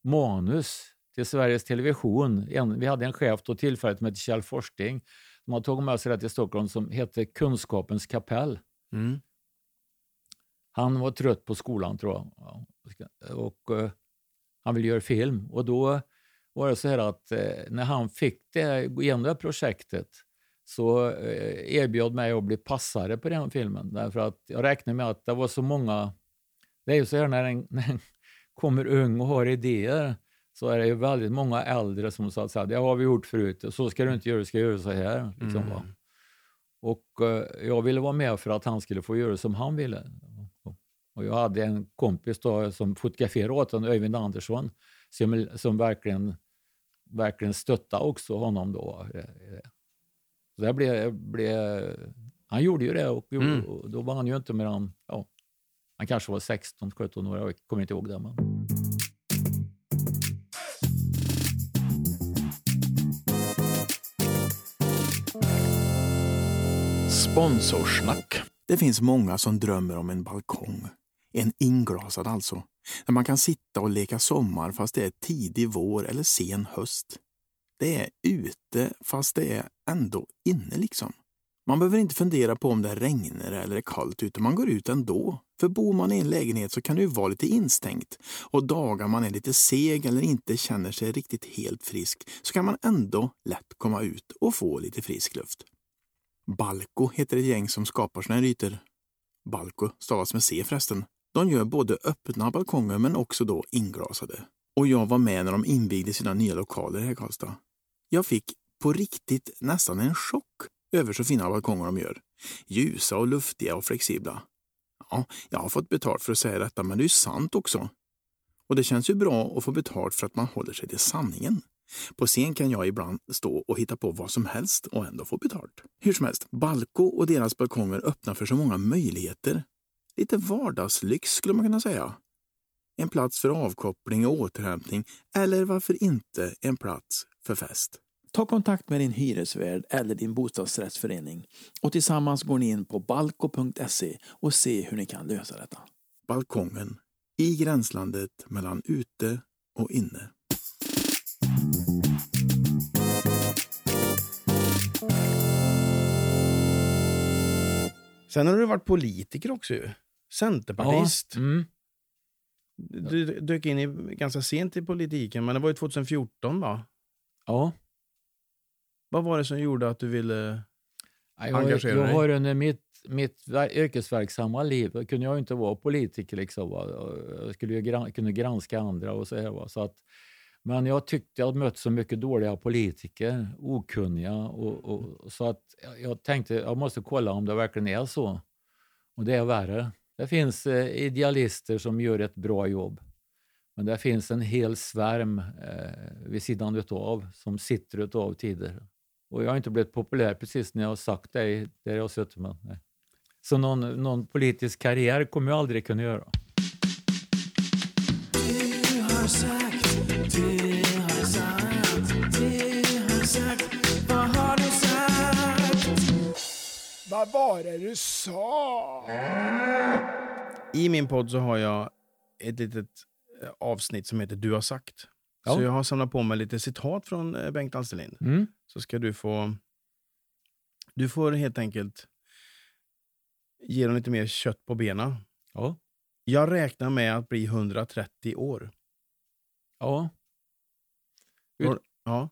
manus till Sveriges Television. En, vi hade en chef då tillfället som hette Kjell Forsting som har tagit med sig det till Stockholm som hette Kunskapens kapell. Mm. Han var trött på skolan tror jag. Ja, Och eh, han ville göra film. Och då var det så här att eh, när han fick det, igenom det här projektet så eh, erbjöd mig att bli passare på den filmen. Därför att jag räknade med att det var så många... Det är ju så här när en, när en kommer ung och har idéer så är det ju väldigt många äldre som sa att det har vi gjort förut, så ska du inte göra, du ska göra så här. Liksom? Mm. Och eh, jag ville vara med för att han skulle få göra som han ville. Och, och jag hade en kompis då som fotograferade åt honom, Öyvind Andersson, som, som verkligen, verkligen stöttade också honom då. Så det blev, blev, han gjorde ju det och, Mm. och då var han ju inte mer än, ja, han kanske var 16-17 år, jag kommer inte ihåg det. Men. Sponsorsnack. Det finns många som drömmer om en balkong. En inglasad alltså. Där man kan sitta och leka sommar fast det är tidig vår eller sen höst. Det är ute fast det är ändå inne liksom. Man behöver inte fundera på om det regnar eller är kallt ute. man går ut ändå. För bor man i en lägenhet så kan det ju vara lite instängt och dagar man är lite seg eller inte känner sig riktigt helt frisk så kan man ändå lätt komma ut och få lite frisk luft. Balko heter ett gäng som skapar såna här ytor. Balko stavas med C förresten. De gör både öppna balkonger men också då inglasade. Och jag var med när de invigde sina nya lokaler här i Karlstad. Jag fick på riktigt nästan en chock över så fina balkonger de gör. Ljusa och luftiga och flexibla. Ja, jag har fått betalt för att säga detta, men det är ju sant också. Och det känns ju bra att få betalt för att man håller sig till sanningen. På scen kan jag ibland stå och hitta på vad som helst och ändå få betalt. Hur som helst, Balko och deras balkonger öppnar för så många möjligheter. Lite vardagslyx skulle man kunna säga. En plats för avkoppling och återhämtning eller varför inte en plats för fest. Ta kontakt med din hyresvärd eller din bostadsrättsförening och tillsammans går ni in på balko.se och se hur ni kan lösa detta. Balkongen i gränslandet mellan ute och inne. Sen har du varit politiker också ju. Centerpartist. Ja, mm. Du dök in i, ganska sent i politiken, men det var ju 2014 va? Ja. Vad var det som gjorde att du ville... Jag, Engagera jag dig? har under mitt, mitt ver- yrkesverksamma liv kunde jag inte vara politiker. Liksom, va? Jag skulle ju gran, kunde granska andra och så här. Va? Så att, men jag tyckte jag mött så mycket dåliga politiker, okunniga. Och, och, så att jag- jag tänkte jag måste kolla om det verkligen är så. Och det är värre. Det finns eh, idealister som gör ett bra jobb. Men det finns en hel svärm eh, vid sidan utav som sitter utav tider. Och jag har inte blivit populär precis när jag har sagt det i- där jag har suttit med. Nej. Så någon, någon politisk karriär kommer jag aldrig kunna göra. Vad var det du sa? I min podd så har jag ett litet avsnitt som heter Du har sagt. Ja. Så jag har samlat på mig lite citat från eh, Bengt Alsterlind. Mm. Så ska du få... Du får helt enkelt ge dem lite mer kött på benen. Ja. Jag räknar med att bli 130 år. Ja. Ja.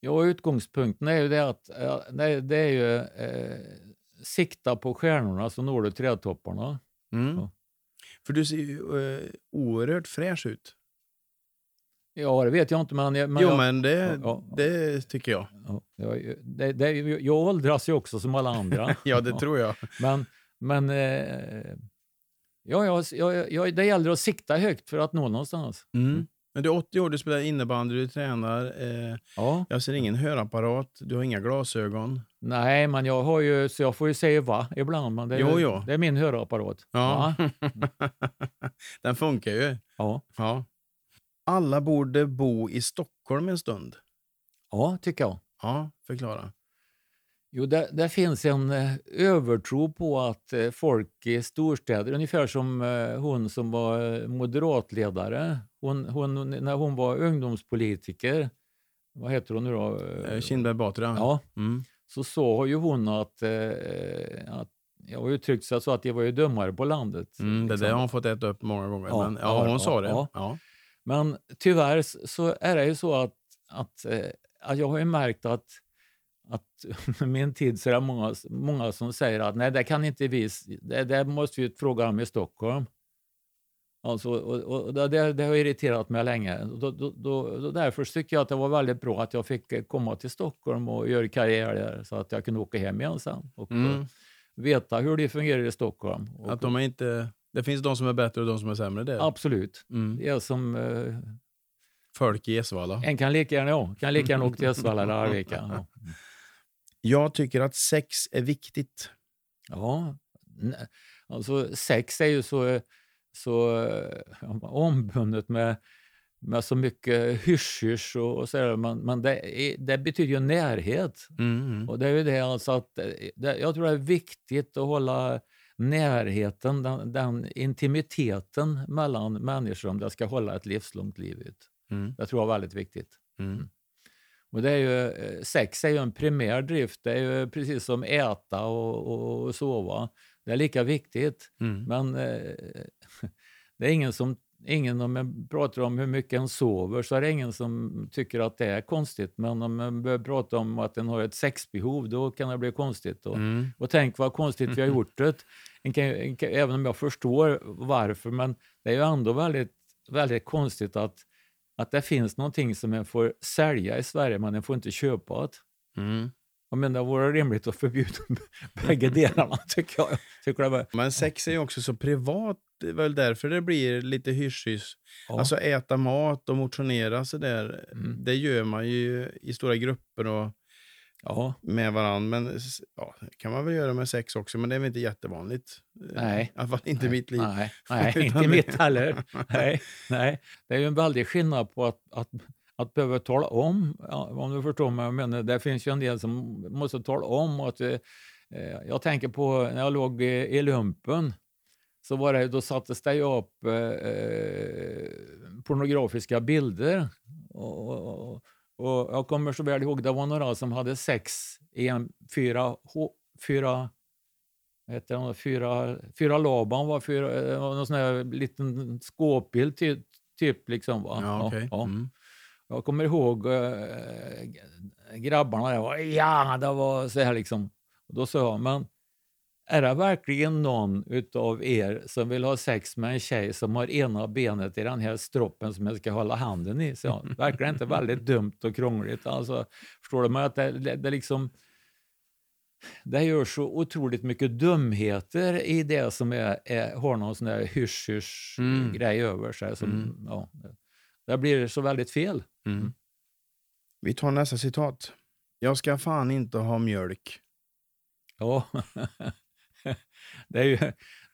ja, utgångspunkten är ju det att det, det är ju eh, sikta på stjärnorna så når du trädtopparna. Mm. Ja. För du ser ju eh, oerhört fräsch ut. Ja, det vet jag inte. Men, jag- men jo, jag, men det, Ja, ja. det tycker jag. Ja, jag, det, det, jag åldras ju också som alla andra. Ja, det tror jag. Men, men eh, ja, jag, jag, jag, det gäller att sikta högt för att nå någonstans. Mm. Men du är 80 år, du spelar innebandy, du tränar. Eh, Ja. jag ser ingen hörapparat, du har inga glasögon. Nej, men jag har ju, så jag får ju säga va ibland. Men det är, Jo, jo. det är min hörapparat. Ja. Den funkar ju. Ja. Ja. alla borde bo i Stockholm en stund. Ja, tycker jag. Ja, förklara. Jo, det, det finns en eh, övertro på att eh, folk i storstäder, ungefär som eh, hon som var moderatledare, hon, hon, när hon var ungdomspolitiker, vad heter hon nu då? Kindberg Batra. Ja, Mm. Så sa ju hon att, eh, att jag har uttryckt sig så att det var ju dummare på landet. Mm, det liksom. där har hon fått äta upp många gånger. Ja, men, ja, hon ja, sa det. ja. Men tyvärr så är det ju så att, att, eh, att jag har ju märkt att, att min tid så är det många, många som säger att nej, det kan inte vi, det, det måste vi fråga om i Stockholm. Alltså, och, och, det, det har irriterat mig länge. Då, då, då, därför tycker jag att det var väldigt bra att jag fick eh, komma till Stockholm och göra karriär där så att jag kunde åka hem igen sen och Mm. eh, veta hur det fungerar i Stockholm. Och, Att de inte, det finns de som är bättre och de som är sämre där. Absolut. Mm. Det är som eh, Folk i Esvalla. En kan lika gärna, ja, kan lika gärna åka till Uddevalla eller Arvika. Ja. Jag tycker att sex är viktigt. ja, alltså sex är ju så, så eh, ombundet med, med så mycket hysch och, och så där, men, men det, är, det betyder ju närhet. Mm. Och det är ju det alltså att eh, det, jag tror det är viktigt att hålla närheten, den, den intimiteten mellan människor om det ska hålla ett livslångt liv ut. Mm. Det tror jag är väldigt viktigt. Mm. Och det är ju, eh, sex är ju en primär drift. Det är ju precis som äta och, och, och sova. Det är lika viktigt. Mm. Men eh, det är ingen som, ingen om man pratar om hur mycket en sover så är det ingen som tycker att det är konstigt. Men om man börjar prata om att en har ett sexbehov då kan det bli konstigt. Och, Mm. och tänk vad konstigt vi har gjort det. En kan, en kan, även om jag förstår varför, men det är ju ändå väldigt, väldigt konstigt att, att det finns någonting som man får sälja i Sverige, men man får inte köpa det. Mm. Jag menar, det vore rimligt att förbjuda bägge delarna, tycker jag. Tycker det var, Men sex är ju också så privat. Det är väl därför det blir lite hysch-hysch. ja. Alltså äta mat och motionera så där. Mm. Det gör man ju i stora grupper och ja, med varandra. Men ja, kan man väl göra med sex också, men det är väl inte jättevanligt. Nej. I alla fall inte i mitt liv. Nej, nej inte mitt heller. Nej, nej. Det är ju en väldig skillnad på att, att, att behöva tala om, ja, om du förstår mig. Jag menar, det finns ju en del som måste tala om. Att, eh, jag tänker på när jag låg i, i lumpen, så var det, då sattes det ju upp eh, pornografiska bilder. Och, och, och jag kommer så väl ihåg, det var några som hade sex i en fyra, fyra vad heter det, fyra, fyra Laban var fyra, eh, någon sån här liten skåpbild ty, typ. Liksom, va? Ja, okej. ja. Mm. Jag kommer ihåg äh, grabbarna där var ja, det var så här liksom. Och då sa jag, men är det verkligen någon utav er som vill ha sex med en tjej som har ena benet i den här stroppen som jag ska hålla handen i? Så jag, verkar inte väldigt dumt och krångligt? Alltså, förstår du? Men att det, det, det liksom det gör så otroligt mycket dumheter i det som är, är, har någon sån där hysch-hysch Mm. över sig. Som, Mm. ja, det blir så väldigt fel. Mm. Vi tar nästa citat. Jag ska fan inte ha mjölk. Ja. det, är ju,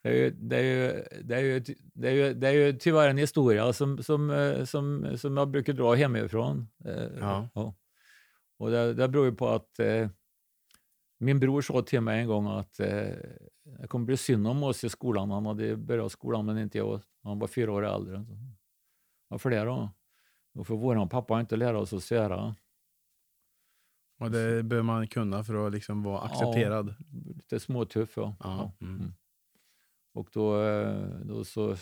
det, är ju, det, är ju, det, är ju, det, är ju, det är ju tyvärr en historia som, som, eh, som, som jag brukar dra hemifrån. Eh, Ja. Och det, det beror ju på att eh, min bror sa till mig en gång att eh, det kommer bli synd om oss i skolan. Han hade börjat skolan men inte jag. Han var fyra år äldre. Varför det då? Och för våran pappa inte lära oss att svära. Och det bör man kunna för att liksom vara accepterad. Lite småtuff ja. Ja. Ja. Mm. Mm. Och då, eh, då så,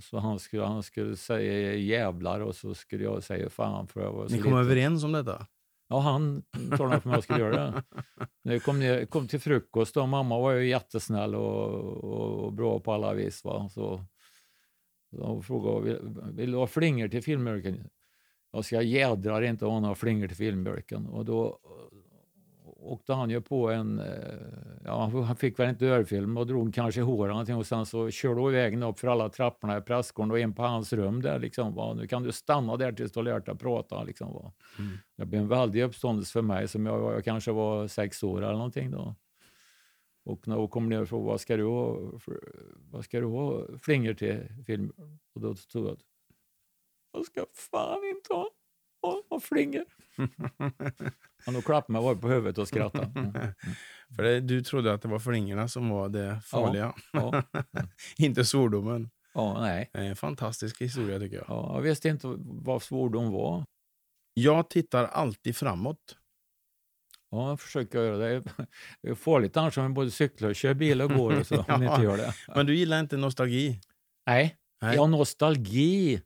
så han, skulle, han skulle säga jävlar och så skulle jag säga fan för jag var så Ni kom liten. överens om detta? Ja, han talade för mig att jag skulle göra det. När jag kom, ner, kom till frukost och mamma var ju jättesnäll och, och, och bra på alla vis. Va? Så, hon frågade, vill, vill du ha flingor till filmjölken? Jag ska jädrar inte ha några flingor till filmjölken. Och då åkte han ju på en, eh, ja han fick väl inte örfilm och drog kanske hår eller någonting och sen så körde hon iväg upp för alla trapporna i prästgården och in på hans rum där liksom. Va? Nu kan du stanna där tills du har lärt dig prata liksom. Va? Mm. Det blev en väldig uppståndelse för mig som jag, jag kanske var sex år eller någonting då. Och när hon kom ner och frågade vad ska du ha, vad ska du ha flingor till film? Och då stod jag Jag ska fan inte ha, ha, ha flingor. Han då klappade mig på huvudet och skrattade. Mm. För det, du trodde att det var flingorna som var det farliga, Ja, inte svordomen. ja, nej. En fantastisk historia tycker jag. Ja, jag visste inte vad svordom var. Jag tittar alltid framåt. Ja, jag försöker göra det. Det är farligt annars om man både cyklar och kör bil och går och så, Ja. inte gör det. Men du gillar inte nostalgi? Nej, Nej. ja, nostalgi.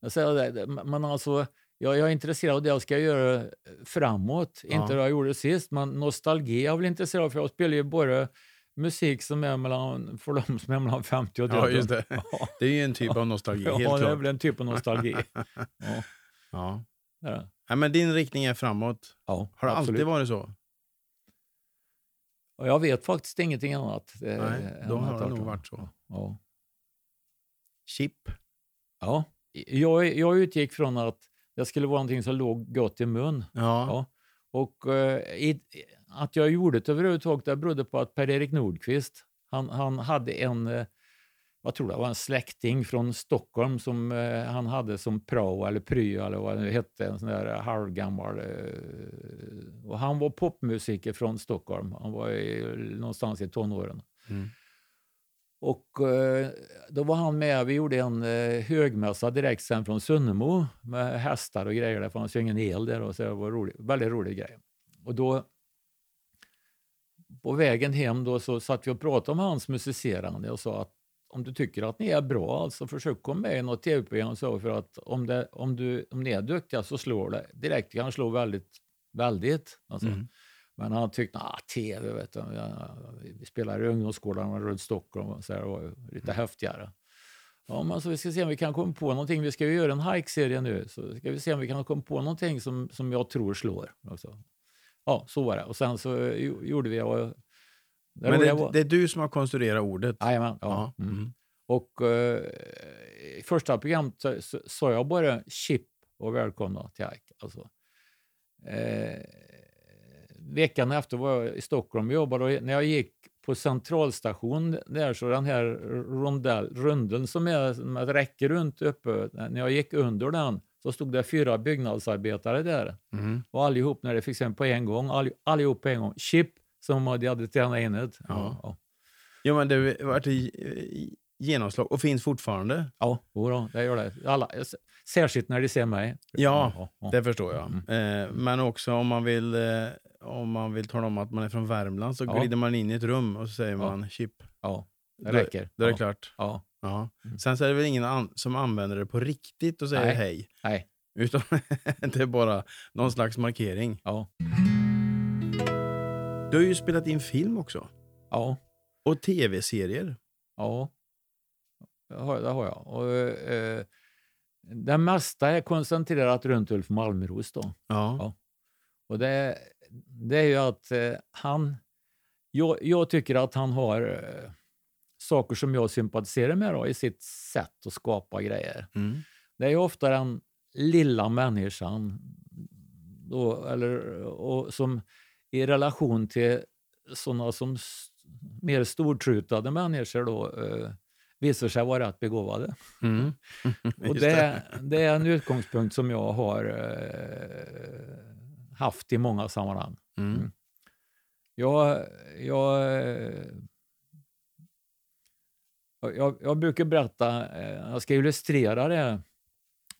Jag säger det, men alltså, jag, jag är intresserad av det jag ska göra framåt, Ja. inte det jag gjorde sist. Men nostalgi är jag väl intresserad av, för jag spelar ju bara musik som är mellan, för de som är mellan 50 och Ja, 30. just det. Ja, Det är ju en typ av nostalgi, ja helt det är klart. väl en typ av nostalgi. Ja, Ja. Nej, men din riktning är framåt. ja Har det absolut. alltid varit så? Och jag vet faktiskt ingenting annat. eh, Nej, då har det nog varit så. Ja. Chip? ja. Jag, jag utgick från att det skulle vara någonting som låg gott i mun. Ja. Ja. Och eh, i, att jag gjorde det överhuvudtaget det berodde på att Per-Erik Nordqvist, han, han hade en, eh, vad tror jag, var en släkting från Stockholm som eh, han hade som prao eller pryo eller vad det hette, en sån där halvgammal. Eh, och han var popmusiker från Stockholm, han var i, någonstans i tonåren. Mm. Och eh, då var han med, vi gjorde en eh, högmässa direkt sen från Sunnemo med hästar och grejer. Det fanns ju ingen el där och så det var rolig, väldigt rolig grej. Och då på vägen hem då så satt vi och pratade om hans musicerande och sa att om du tycker att ni är bra, alltså försök komma med i något tv-program så för att om, det, om, du, om ni är duktiga så slår det direkt. Det kan slå väldigt, väldigt. Alltså. Mm. Men han tyckte, ah, tv, vet du, vi spelar i ungdomsskolan runt Stockholm och så här, och lite häftigare. Ja, men så vi ska se om vi kan komma på någonting. Vi ska ju göra en hike-serie nu, så ska vi se om vi kan komma på någonting som, som jag tror slår. Också. Ja, så var det. Och sen så eh, jo- gjorde vi... Och, det Men det, det är du som har konstruerat ordet? Jajamän, ja. Mm. Mm. Och eh, i första programmet så- sa jag bara chip och välkomna till hike. Alltså, eh, veckan efter var jag i Stockholm och jobbade och när jag gick på centralstation där så den här rondell, runden som är med ett räcke runt uppe, när jag gick under den så stod det fyra byggnadsarbetare där Mm. och allihop när det fick sen på en gång, all, allihop på en gång, chip som de hade tränat in det. Ja. ja. Jo, men det i genomslag och finns fortfarande. Ja, jodå, det gör det. Alla, särskilt när de ser mig. Ja, ja, ja. Det förstår jag. Mm. Eh, men också om man, vill, eh, om man vill tala om att man är från Värmland så Ja. glider man in i ett rum och så säger Ja. man chip. ja det Då- räcker. Då är det ja. klart. Ja. Ja. Mm. Sen så är det väl ingen an- som använder det på riktigt och säger Nej. hej. Nej. Utan det är bara någon slags markering. Ja. Du har ju spelat in film också. Ja. Och tv-serier. Ja. Det har, det har jag. Och, eh, det mesta är koncentrerat runt Ulf Malmros. Då. Ja. Ja. Och det, det är ju att eh, han... Jag, jag tycker att han har eh, saker som jag sympatiserar med då, i sitt sätt att skapa grejer. Mm. Det är ju ofta den lilla människan då, eller, och som i relation till sådana som mer stortrutade människor då, eh, visar sig vara rätt begåvade. Mm. Och det, det är en utgångspunkt som jag har eh, haft i många sammanhang. Mm. Jag, jag, eh, jag, jag brukar berätta, eh, jag ska illustrera det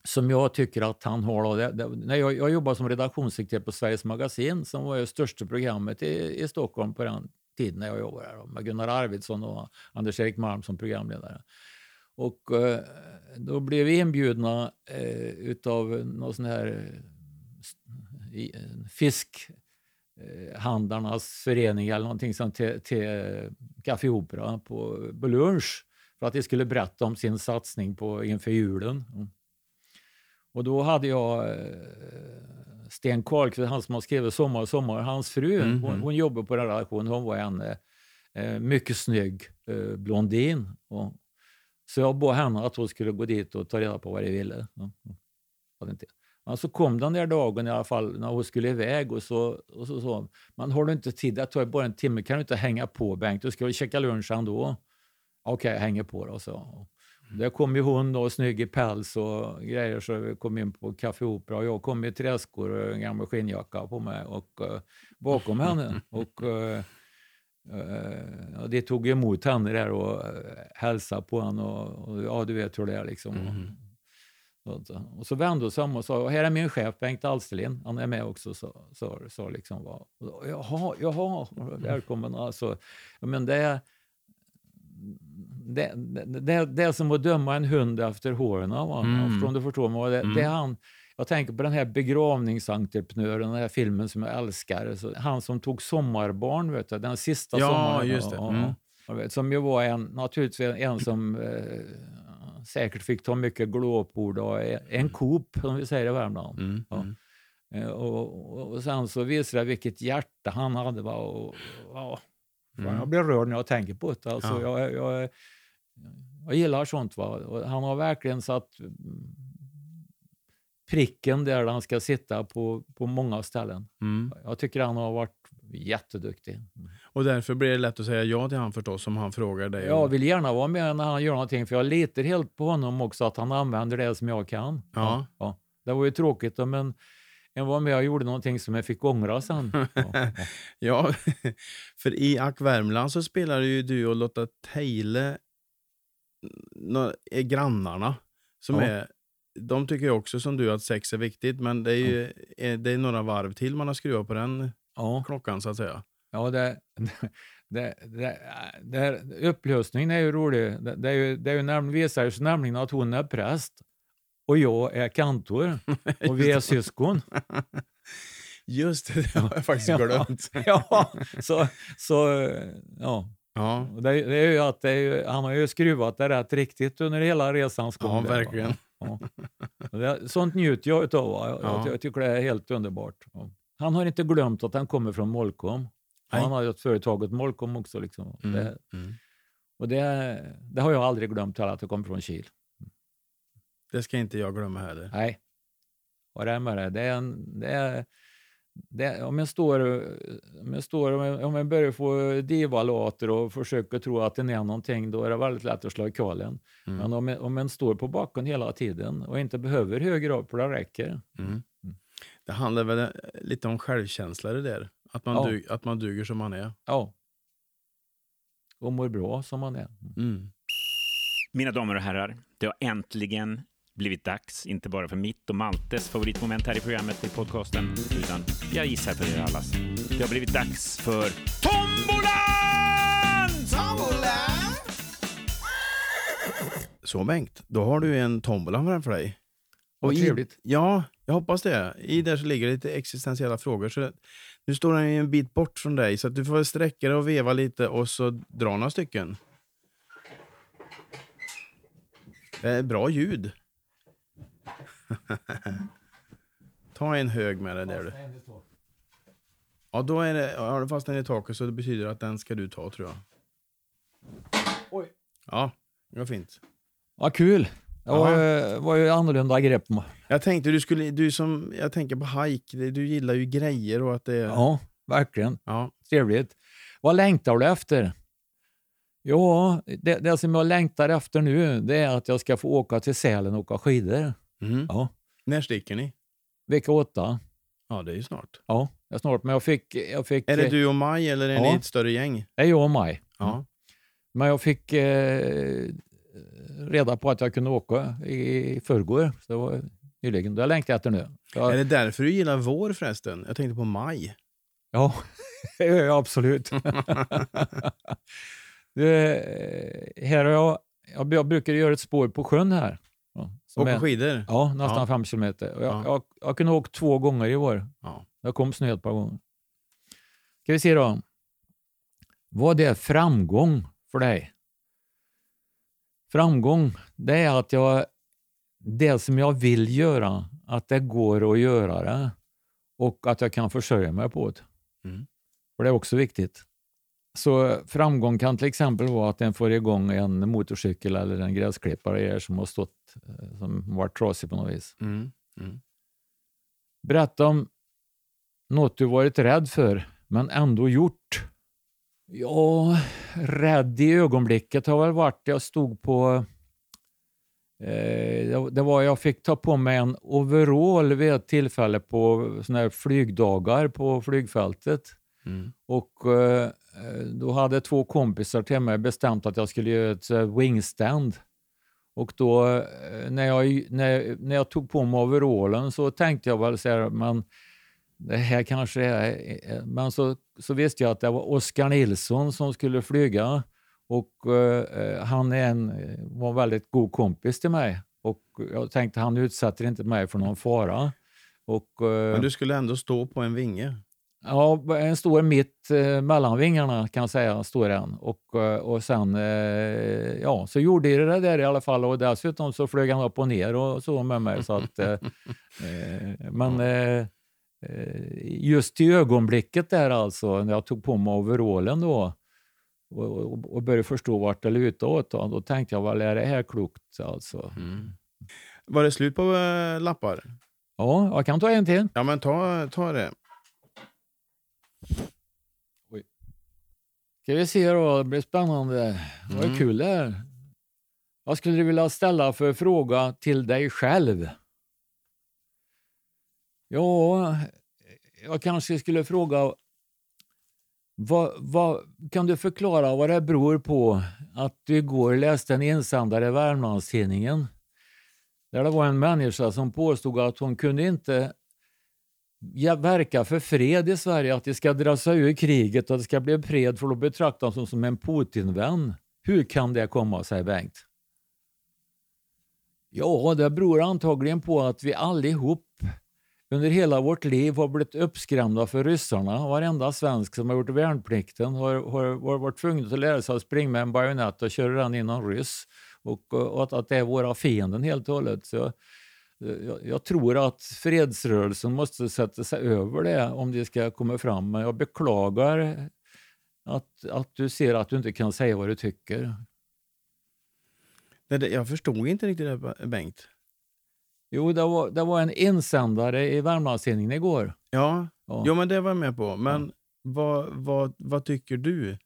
som jag tycker att han har. Det, det, när jag, jag jobbade som redaktionssekreterare på Sveriges Magasin som var det största programmet i, i Stockholm på den tiden när jag jobbade där, med Gunnar Arvidsson och Anders-Erik Malm som programledare. Och eh, då blev vi inbjudna eh, utav någon sån här eh, eh, förening eller någonting sånt till, till Café Opera på, på lunch för att de skulle berätta om sin satsning på inför julen. Mm. Och då hade jag eh, Sten Karlqvist, han som har skrivit Sommar, sommar, hans fru, Mhm. hon, hon jobbar på den redaktionen, hon var en eh, eh, mycket snygg eh, blondin. Och, så jag bad henne att hon skulle gå dit och ta reda på vad de ville. Ja. Men så kom den där dagen i alla fall när hon skulle iväg och så, och så sa men har du inte tid, det tar bara en timme, kan du inte hänga på Bengt, du ska väl käka lunch ändå? Okej, jag hänger på då, så. Det kom ju hon då, snygg i päls och grejer så vi kom in på Café Opera och jag kom i träskor och en gammal skinnjacka på mig och uh, bakom henne. Och, uh, uh, de tog emot henne där och hälsade på henne och, och, ja, du vet hur det är liksom. Mm. Och, så, och så vände hon sig om och sa, här är min chef Bengt Alsterlind, han är med också. Så, så, så liksom, va. Och jaha, jaha, välkommen. Alltså, men det är det, det, det är som att döma en hund efter håren. Va? Mm. Om du förstår mig. Det, Mm. det är han, jag tänker på den här begravningsentreprenören, den här filmen som jag älskar. Så, han som tog Sommarbarn, vet du, den sista Ja, sommaren. just det. Mm. Jag vet, som ju var en, naturligtvis en som eh, säkert fick ta mycket glåpord och en Coop, som vi säger i Värmland. Mm. Ja. Mm. Eh, Och, och, och sen så visade det vilket hjärta han hade. Va? Och, fan, Mm. Jag blir rörd när jag tänker på det. Alltså, Ja. jag, jag, jag gillar sånt. Va? Och han har verkligen satt mm, pricken där han ska sitta på, på många ställen. Mm. Jag tycker han har varit jätteduktig. Och därför blir det lätt att säga ja till han förstås om han frågar dig. Jag vill gärna vara med när han gör någonting för jag litar helt på honom också att han använder det som jag kan. Ja. Ja. Det var ju tråkigt om en, en var med och gjorde någonting som jag fick ångra sen. Ja. Ja. Ja, för i Ack Värmland så spelar ju du och Lotta nå- är grannarna. Som Ja. är, de tycker också som du att sex är viktigt, men det är ju är, det är några varv till man har skruvat på den Ja. klockan så att säga. Ja, det, det, det, det, upplösningen är ju rolig. Det, det, är ju, det är ju nämligen, visar sig nämligen att hon är präst och jag är kantor och vi är syskon. Just det, det har jag faktiskt glömt. Ja, så, så ja. Ja, Det, det är ju att är ju, han har ju skruvat det rätt riktigt under hela resans gång. ja där, verkligen. Ja. Det, sånt njuter jag utav. Jag, Ja. jag, jag tycker det är helt underbart. Ja. Han har inte glömt att han kommer från Molkom. Nej. Han har ju ett företaget Molkom också. Liksom. Mm. Det, Mm. och det, det har jag aldrig glömt heller, att det kommer från Kil. Det ska inte jag glömma heller. Nej. Vad det är med det? Det är en, det är, det är, om jag står, om jag, står om jag, om jag börjar få divalater och försöker tro att det är någonting, då är det väldigt lätt att slå i kalen. Mm. Men om, jag- om en står på backen hela tiden och inte behöver högre upp, för det räcker. Mm. Det handlar väl lite om självkänsla det där. Att man, Ja. dug, att man duger som man är. Ja. Och mår bra som man är. Mm. Mina damer och herrar, det har äntligen blivit dags, inte bara för mitt och Maltes favoritmoment här i programmet i podcasten, utan jag gissar för er allas. Det har blivit dags för Tombolan! Så Bengt, då har du en tombola framför dig. Vad i- trevligt. Ja, jag hoppas det. I där så ligger lite existentiella frågor. Så nu står den en bit bort från dig, så att du får sträcka dig och veva lite och så dra några stycken. Det är bra ljud. Ta en hög med dig där du. Ja, då är det, fast den är i taket så det betyder att den ska du ta tror jag. Oj. Ja, det var fint. Ja, kul. Det var, ju- var ju annorlunda grepp. Jag tänkte du skulle, du som, jag tänker på hike, du gillar ju grejer och att det är... Ja, verkligen. ja. Trevligt. Vad längtar du efter? Ja, det, det som jag längtar efter nu det är att jag ska få åka till Sälen och åka skidor. Mhm. Ja. När sticker ni? Vecka åtta. Ja, det är ju snart. Ja, det är snart. Men jag fick... Jag fick Är det du och Maj eller är Ja. ni ett större gäng? Det är jag och Maj. Ja. Men jag fick eh, reda på att jag kunde åka i förrgår. Så det var nyligen. Det har jag längtat efter nu. Jag, Är det därför du gillar vår förresten? Jag tänkte på maj. Ja, det gör jag absolut. det, här har jag, jag brukar göra ett spår på sjön här. Åka skidor? Ja, nästan Ja. fem kilometer. Och Jag, Ja. jag, jag kunde åka två gånger i år. Ja. Jag kom snö ett par gånger. Ska vi se då. Vad är framgång för dig? Framgång, det är att jag, det som jag vill göra, att det går att göra det och att jag kan försörja mig på det. Mm. För det är också viktigt. Så framgång kan till exempel vara att en får igång en motorcykel eller en gräsklippare som har stått, som varit trasig på något vis. Mm. Mm. Berätta om något du varit rädd för, men ändå gjort. Ja, rädd i ögonblicket har väl varit, jag stod på Eh, det- det var, jag fick ta på mig en overall vid ett tillfälle på såna här flygdagar på flygfältet. Mm. Och eh, då hade två kompisar till mig bestämt att jag skulle göra ett eh, wingstand. Och då eh, när jag, när, när jag tog på mig overallen så tänkte jag väl så här, men det här kanske är... Eh, eh. Men så, så visste jag att det var Oskar Nilsson som skulle flyga. Och eh, han är en, var en väldigt god kompis till mig. Och jag tänkte han utsätter inte mig för någon fara. Och, eh, Men du skulle ändå stå på en vinge? Ja, en står mitt eh, mellan vingarna kan jag säga, står den. Och, eh, och sen, eh, ja, så gjorde jag det där i alla fall och dessutom så flög han upp och ner och så med mig. Så att, eh, eh, men eh, just i ögonblicket där alltså, när jag tog på mig overallen då och, och, och började förstå vart det lutade åt, då, då tänkte jag väl, är det här klokt alltså? Var det slut på lappar? Ja, jag kan ta en till. Ja, men ta, ta det. Ska vi se då, det blir spännande. Vad Mm. kul det är. Vad skulle du vilja ställa för fråga till dig själv? Ja, jag kanske skulle fråga vad, vad, kan du förklara vad det beror på att du igår läste en insändare i Värmlandstidningen där det var en människa som påstod att hon kunde inte verka för fred i Sverige, att de ska dra sig ur kriget och att det ska bli fred för då betraktas hon som en Putinvän. Hur kan det komma sig, Bengt? Ja, det beror antagligen på att vi allihop under hela vårt liv har blivit uppskrämda för ryssarna. Varenda svensk som har gjort värnplikten har, har, har varit tvungen att lära sig att springa med en bajonett och köra den in någon ryss. Och, och att, att det är våra fienden helt och hållet. Så jag, jag tror att fredsrörelsen måste sätta sig över det om det ska komma fram. Men jag beklagar att, att du ser att du inte kan säga vad du tycker. Det, det, jag förstod inte riktigt det, Bengt. Jo, det var, det var en insändare i Värmlandstidningen igår. Ja, Ja. jo, men det var jag med på. Men vad, vad, vad tycker du?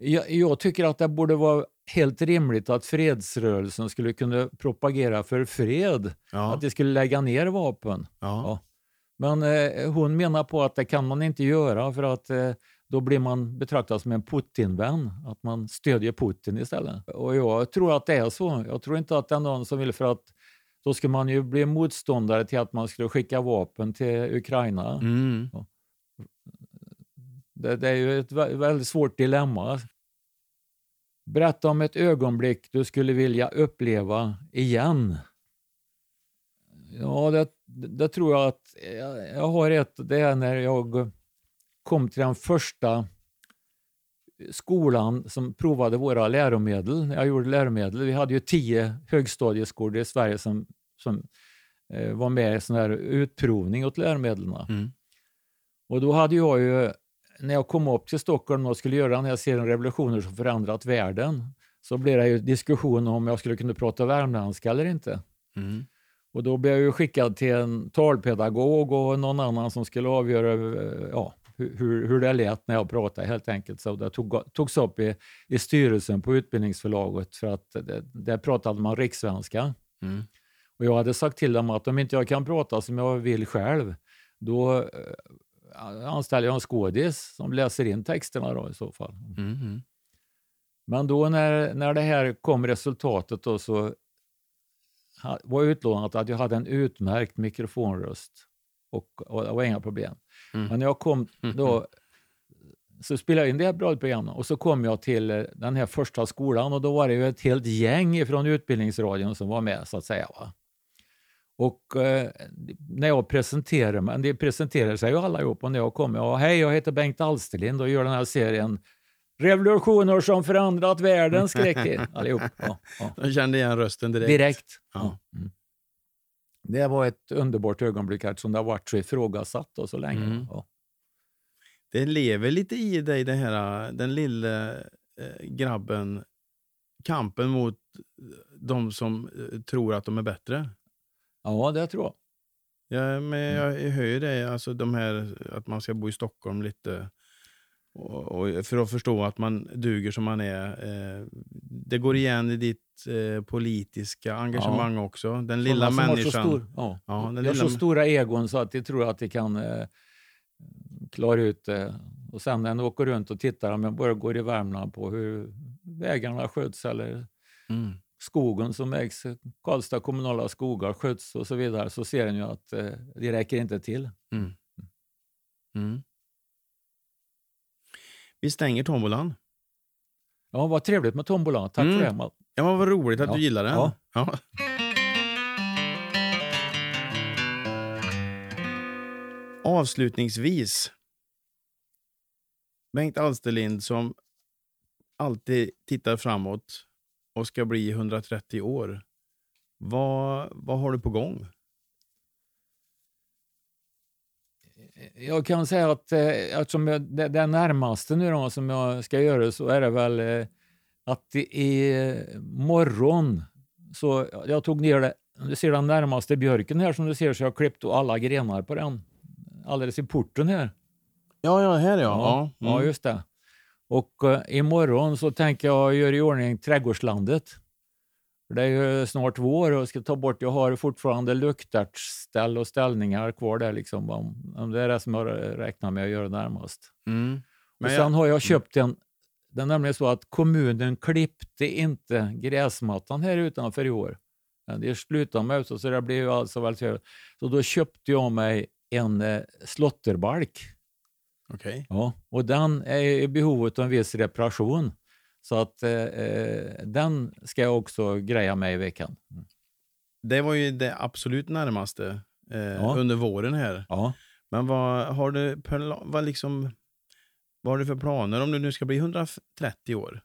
Jag, jag tycker att det borde vara helt rimligt att fredsrörelsen skulle kunna propagera för fred. Ja, Att de skulle lägga ner vapen. ja. Men eh, hon menar på att det kan man inte göra för att eh, då blir man betraktad som en Putinvän. Att man stödjer Putin istället. Och jag tror att det är så. Jag tror inte att det är någon som vill för att då ska man ju bli motståndare till att man skulle skicka vapen till Ukraina. Mm. Det, det är ju ett vä- väldigt svårt dilemma. Berätta om ett ögonblick du skulle vilja uppleva igen. Ja, det, det tror jag att jag, jag har ett. Det är när jag kom till den första skolan som provade våra läromedel. Jag gjorde läromedel. Vi hade ju tio högstadieskolor i Sverige som, som eh, var med i sån här utprovning åt läromedlen. Mm. Och då hade jag ju, när jag kom upp till Stockholm och skulle göra den här serien Revolutioner som förändrat världen, så blev det ju diskussion om jag skulle kunna prata värmländska eller inte. Mm. Och då blev jag ju skickad till en talpedagog och någon annan som skulle avgöra eh, ja, hur, hur det lät när jag pratade helt enkelt. Så det tog, togs upp i, i styrelsen på utbildningsförlaget för att det, där pratade man rikssvenska. Mm. Och jag hade sagt till dem att om inte jag kan prata som jag vill själv, då eh, anställer jag en skådis som läser in texterna då i så fall. Mm. Men då när, när det här kom resultatet då så var utlånat att jag hade en utmärkt mikrofonröst och, och det var inga problem. Mm. Men när jag kom då så spelade jag in det här radioprogrammet och så kom jag till den här första skolan och då var det ju ett helt gäng från Utbildningsradion som var med så att säga. Va? Och eh, när jag presenterade mig, det presenterar sig ju alla ihop och när jag kom, ja hej jag heter Bengt Alsterlind och gör den här serien Revolutioner som förändrat världen skrek de allihop. Ja, ja. Jag kände igen rösten direkt. Direkt. Ja. Mm. Det var ett underbart ögonblick eftersom det har varit så ifrågasatt då så länge. Mm. Ja. Det lever lite i dig, det här, den lilla eh, grabben. Kampen mot de som eh, tror att de är bättre. Ja, det tror jag. Ja, men jag, jag hör ju det, alltså de här att man ska bo i Stockholm lite. Och, och för att förstå att man duger som man är. Eh, det går igen i ditt eh, politiska engagemang också. Den lilla Sådana har så människan. Stor, ja. Ja, den de har lilla- så stora egon så att de tror att de kan eh, klara ut det. Och sen när de åker runt och tittar, om jag bara går i Värmland på hur vägarna sköts eller Mm. Skogen som ägs, Karlstad kommunala skogar sköts och så vidare, så ser en ju att eh, det räcker inte till. Mm. Mm. Vi stänger tombolan. Ja, vad trevligt med tombola. Tack Mm. för det. Ja, men vad roligt att Ja. du gillar den. Ja. Ja. Avslutningsvis. Bengt Alsterlind som alltid tittar framåt och ska bli 130 år. Vad, vad har du på gång? Jag kan säga att eh, eftersom jag, det, det närmaste nu då, som jag ska göra så är det väl eh, att i eh, morgon så jag tog ner det. Du ser den närmaste björken här som du ser så jag har klippt alla grenar på den. Alldeles i porten här. Ja, ja, här ja. Ja, ja. ja Mm. just det. Och eh, imorgon så tänker jag göra i ordning trädgårdslandet. Det är ju snart vår och jag ska ta bort, jag har fortfarande luktärtsställ och ställningar kvar där liksom. Om, om det är det som jag räknar med att göra närmast. Mm. Och Men sen jag, har jag köpt en, det är nämligen så att kommunen klippte inte gräsmattan här utanför i år. Det slutade med så, så det blev alltså väldigt. Så då köpte jag mig en eh, slotterbalk. Okej. Ja, och den är i behovet av en viss reparation. Så att eh, eh, den ska jag också greja med i veckan. Det var ju det absolut närmaste eh, Ja. under våren här. Ja. Men vad har du, vad liksom, vad har du för planer om du nu ska bli 130 år?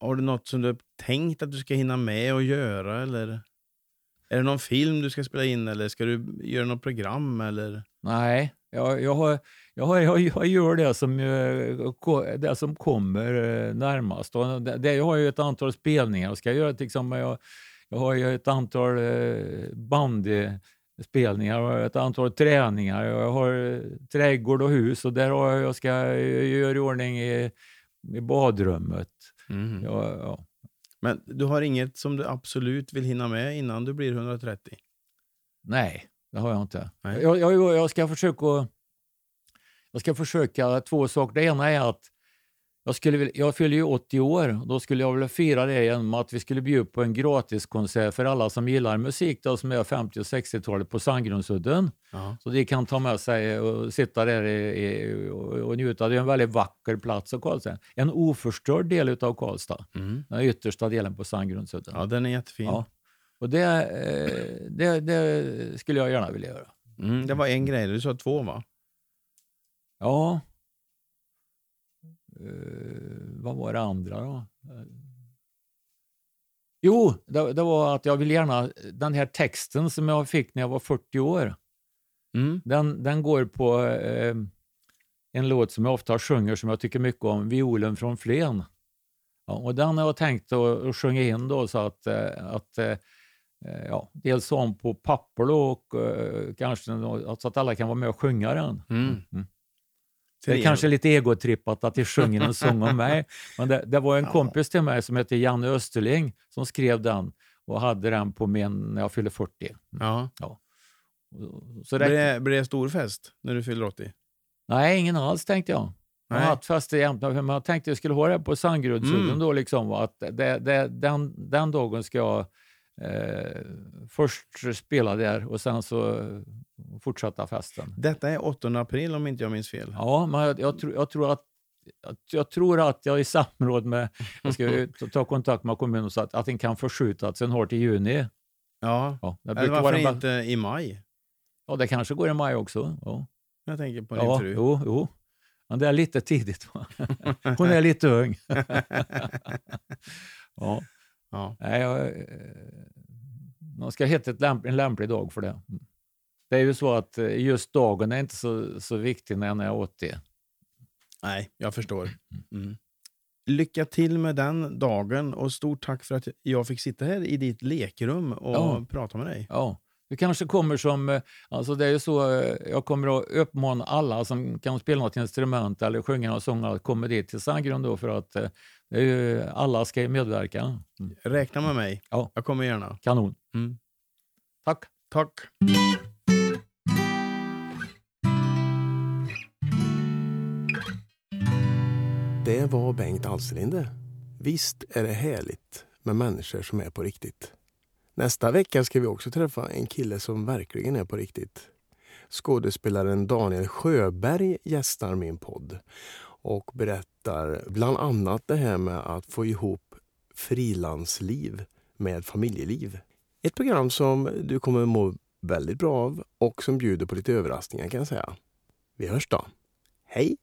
Har du något som du tänkt att du ska hinna med och göra eller? Är det någon film du ska spela in eller ska du göra något program eller? Nej, jag, jag, har, jag, har, jag, jag gör det som, eh, det som kommer eh, närmast. Det, det, jag har ju ett antal spelningar jag ska göra. Till exempel, jag, jag har ju ett antal eh, bandyspelningar och ett antal träningar. Jag har trädgård och hus och där har jag, jag ska göra i ordning i, i badrummet. Ja, ja. Men du har inget som du absolut vill hinna med innan du blir 130? Nej, det har jag inte. Jag, jag, jag ska försöka jag ska försöka två saker. Det ena är att jag, skulle, jag fyller ju 80 år. Då skulle jag vilja fira det genom att vi skulle bjuda på en gratiskonsert för alla som gillar musik då, som är 50 och 60-talet på Sandgrundsudden. Ja. Så de kan ta med sig och sitta där i, i, och, och njuta. Det är en väldigt vacker plats av Karlstad. En oförstörd del av Karlstad. Mm. Den yttersta delen på Sandgrundsudden. ja, den är jättefin. Ja. Och det, eh, det, det skulle jag gärna vilja göra. Mm, det var en grej, du sa två va? Ja. Eh, vad var det andra då? Jo, det, det var att jag vill gärna... Den här texten som jag fick när jag var 40 år, Mm. den, den går på eh, en låt som jag ofta sjunger som jag tycker mycket om, Violen från Flen. Ja, och den har jag tänkt att, att sjunga in då så att, eh, att eh, ja, dels om på papper då och eh, kanske så att alla kan vara med och sjunga den. Mm. Det är kanske lite egotrippat att de sjunger en sång om mig. Men det, det var en Ja. kompis till mig som heter Janne Österling som skrev den och hade den på min när jag fyllde 40. Ja. Så Blir, det, det, blir det stor fest när du fyller 80? nej, ingen alls tänkte jag. Jag har haft fester jämt, men jag tänkte jag skulle ha det på Sandgrundsudden Mm. då. Liksom, att det, det, den, den dagen ska jag eh, först spela där och sen så eh, fortsätta festen. Detta är 8 april om inte jag minns fel. Ja, men jag, jag, tror- jag, tror att, jag, tror att jag i samråd med... Jag ska ta- ta kontakt med kommunen så att, att den kan förskjutas en år till juni. Ja. Ja, det, Eller vara varför bä- inte i maj? ja, det kanske går i maj också. Ja, Jag tänker på din ja fru. jo, jo. Men det är lite tidigt. Va? Hon är lite ung. ja, Ja. nej, jag, eh, man ska hitta ett lämp, en lämplig dag för det. Det är ju så att eh, just dagen är inte så, så viktig när jag är 80. Nej, jag förstår. Mm. Lycka till med den dagen och stort tack för att jag fick sitta här i ditt lekrum och Ja. prata med dig. Ja, Du kanske kommer som, eh, alltså det är ju så, jag kommer att uppmana alla som kan spela något instrument eller sjunga någon sång att komma dit till Sandgrund för att det är ju, alla ska medverka. Mm. Räkna med mig. Ja. Jag kommer gärna. Kanon. Mm. Tack. Tack. Det var Bengt Alsterlind det. Visst är det härligt med människor som är på riktigt. Nästa vecka ska vi också träffa en kille som verkligen är på riktigt. Skådespelaren Daniel Sjöberg gästar min podd och berättar bland annat det här med att få ihop frilansliv med familjeliv. Ett program som du kommer må väldigt bra av och som bjuder på lite överraskningar kan jag säga. Vi hörs då. Hej!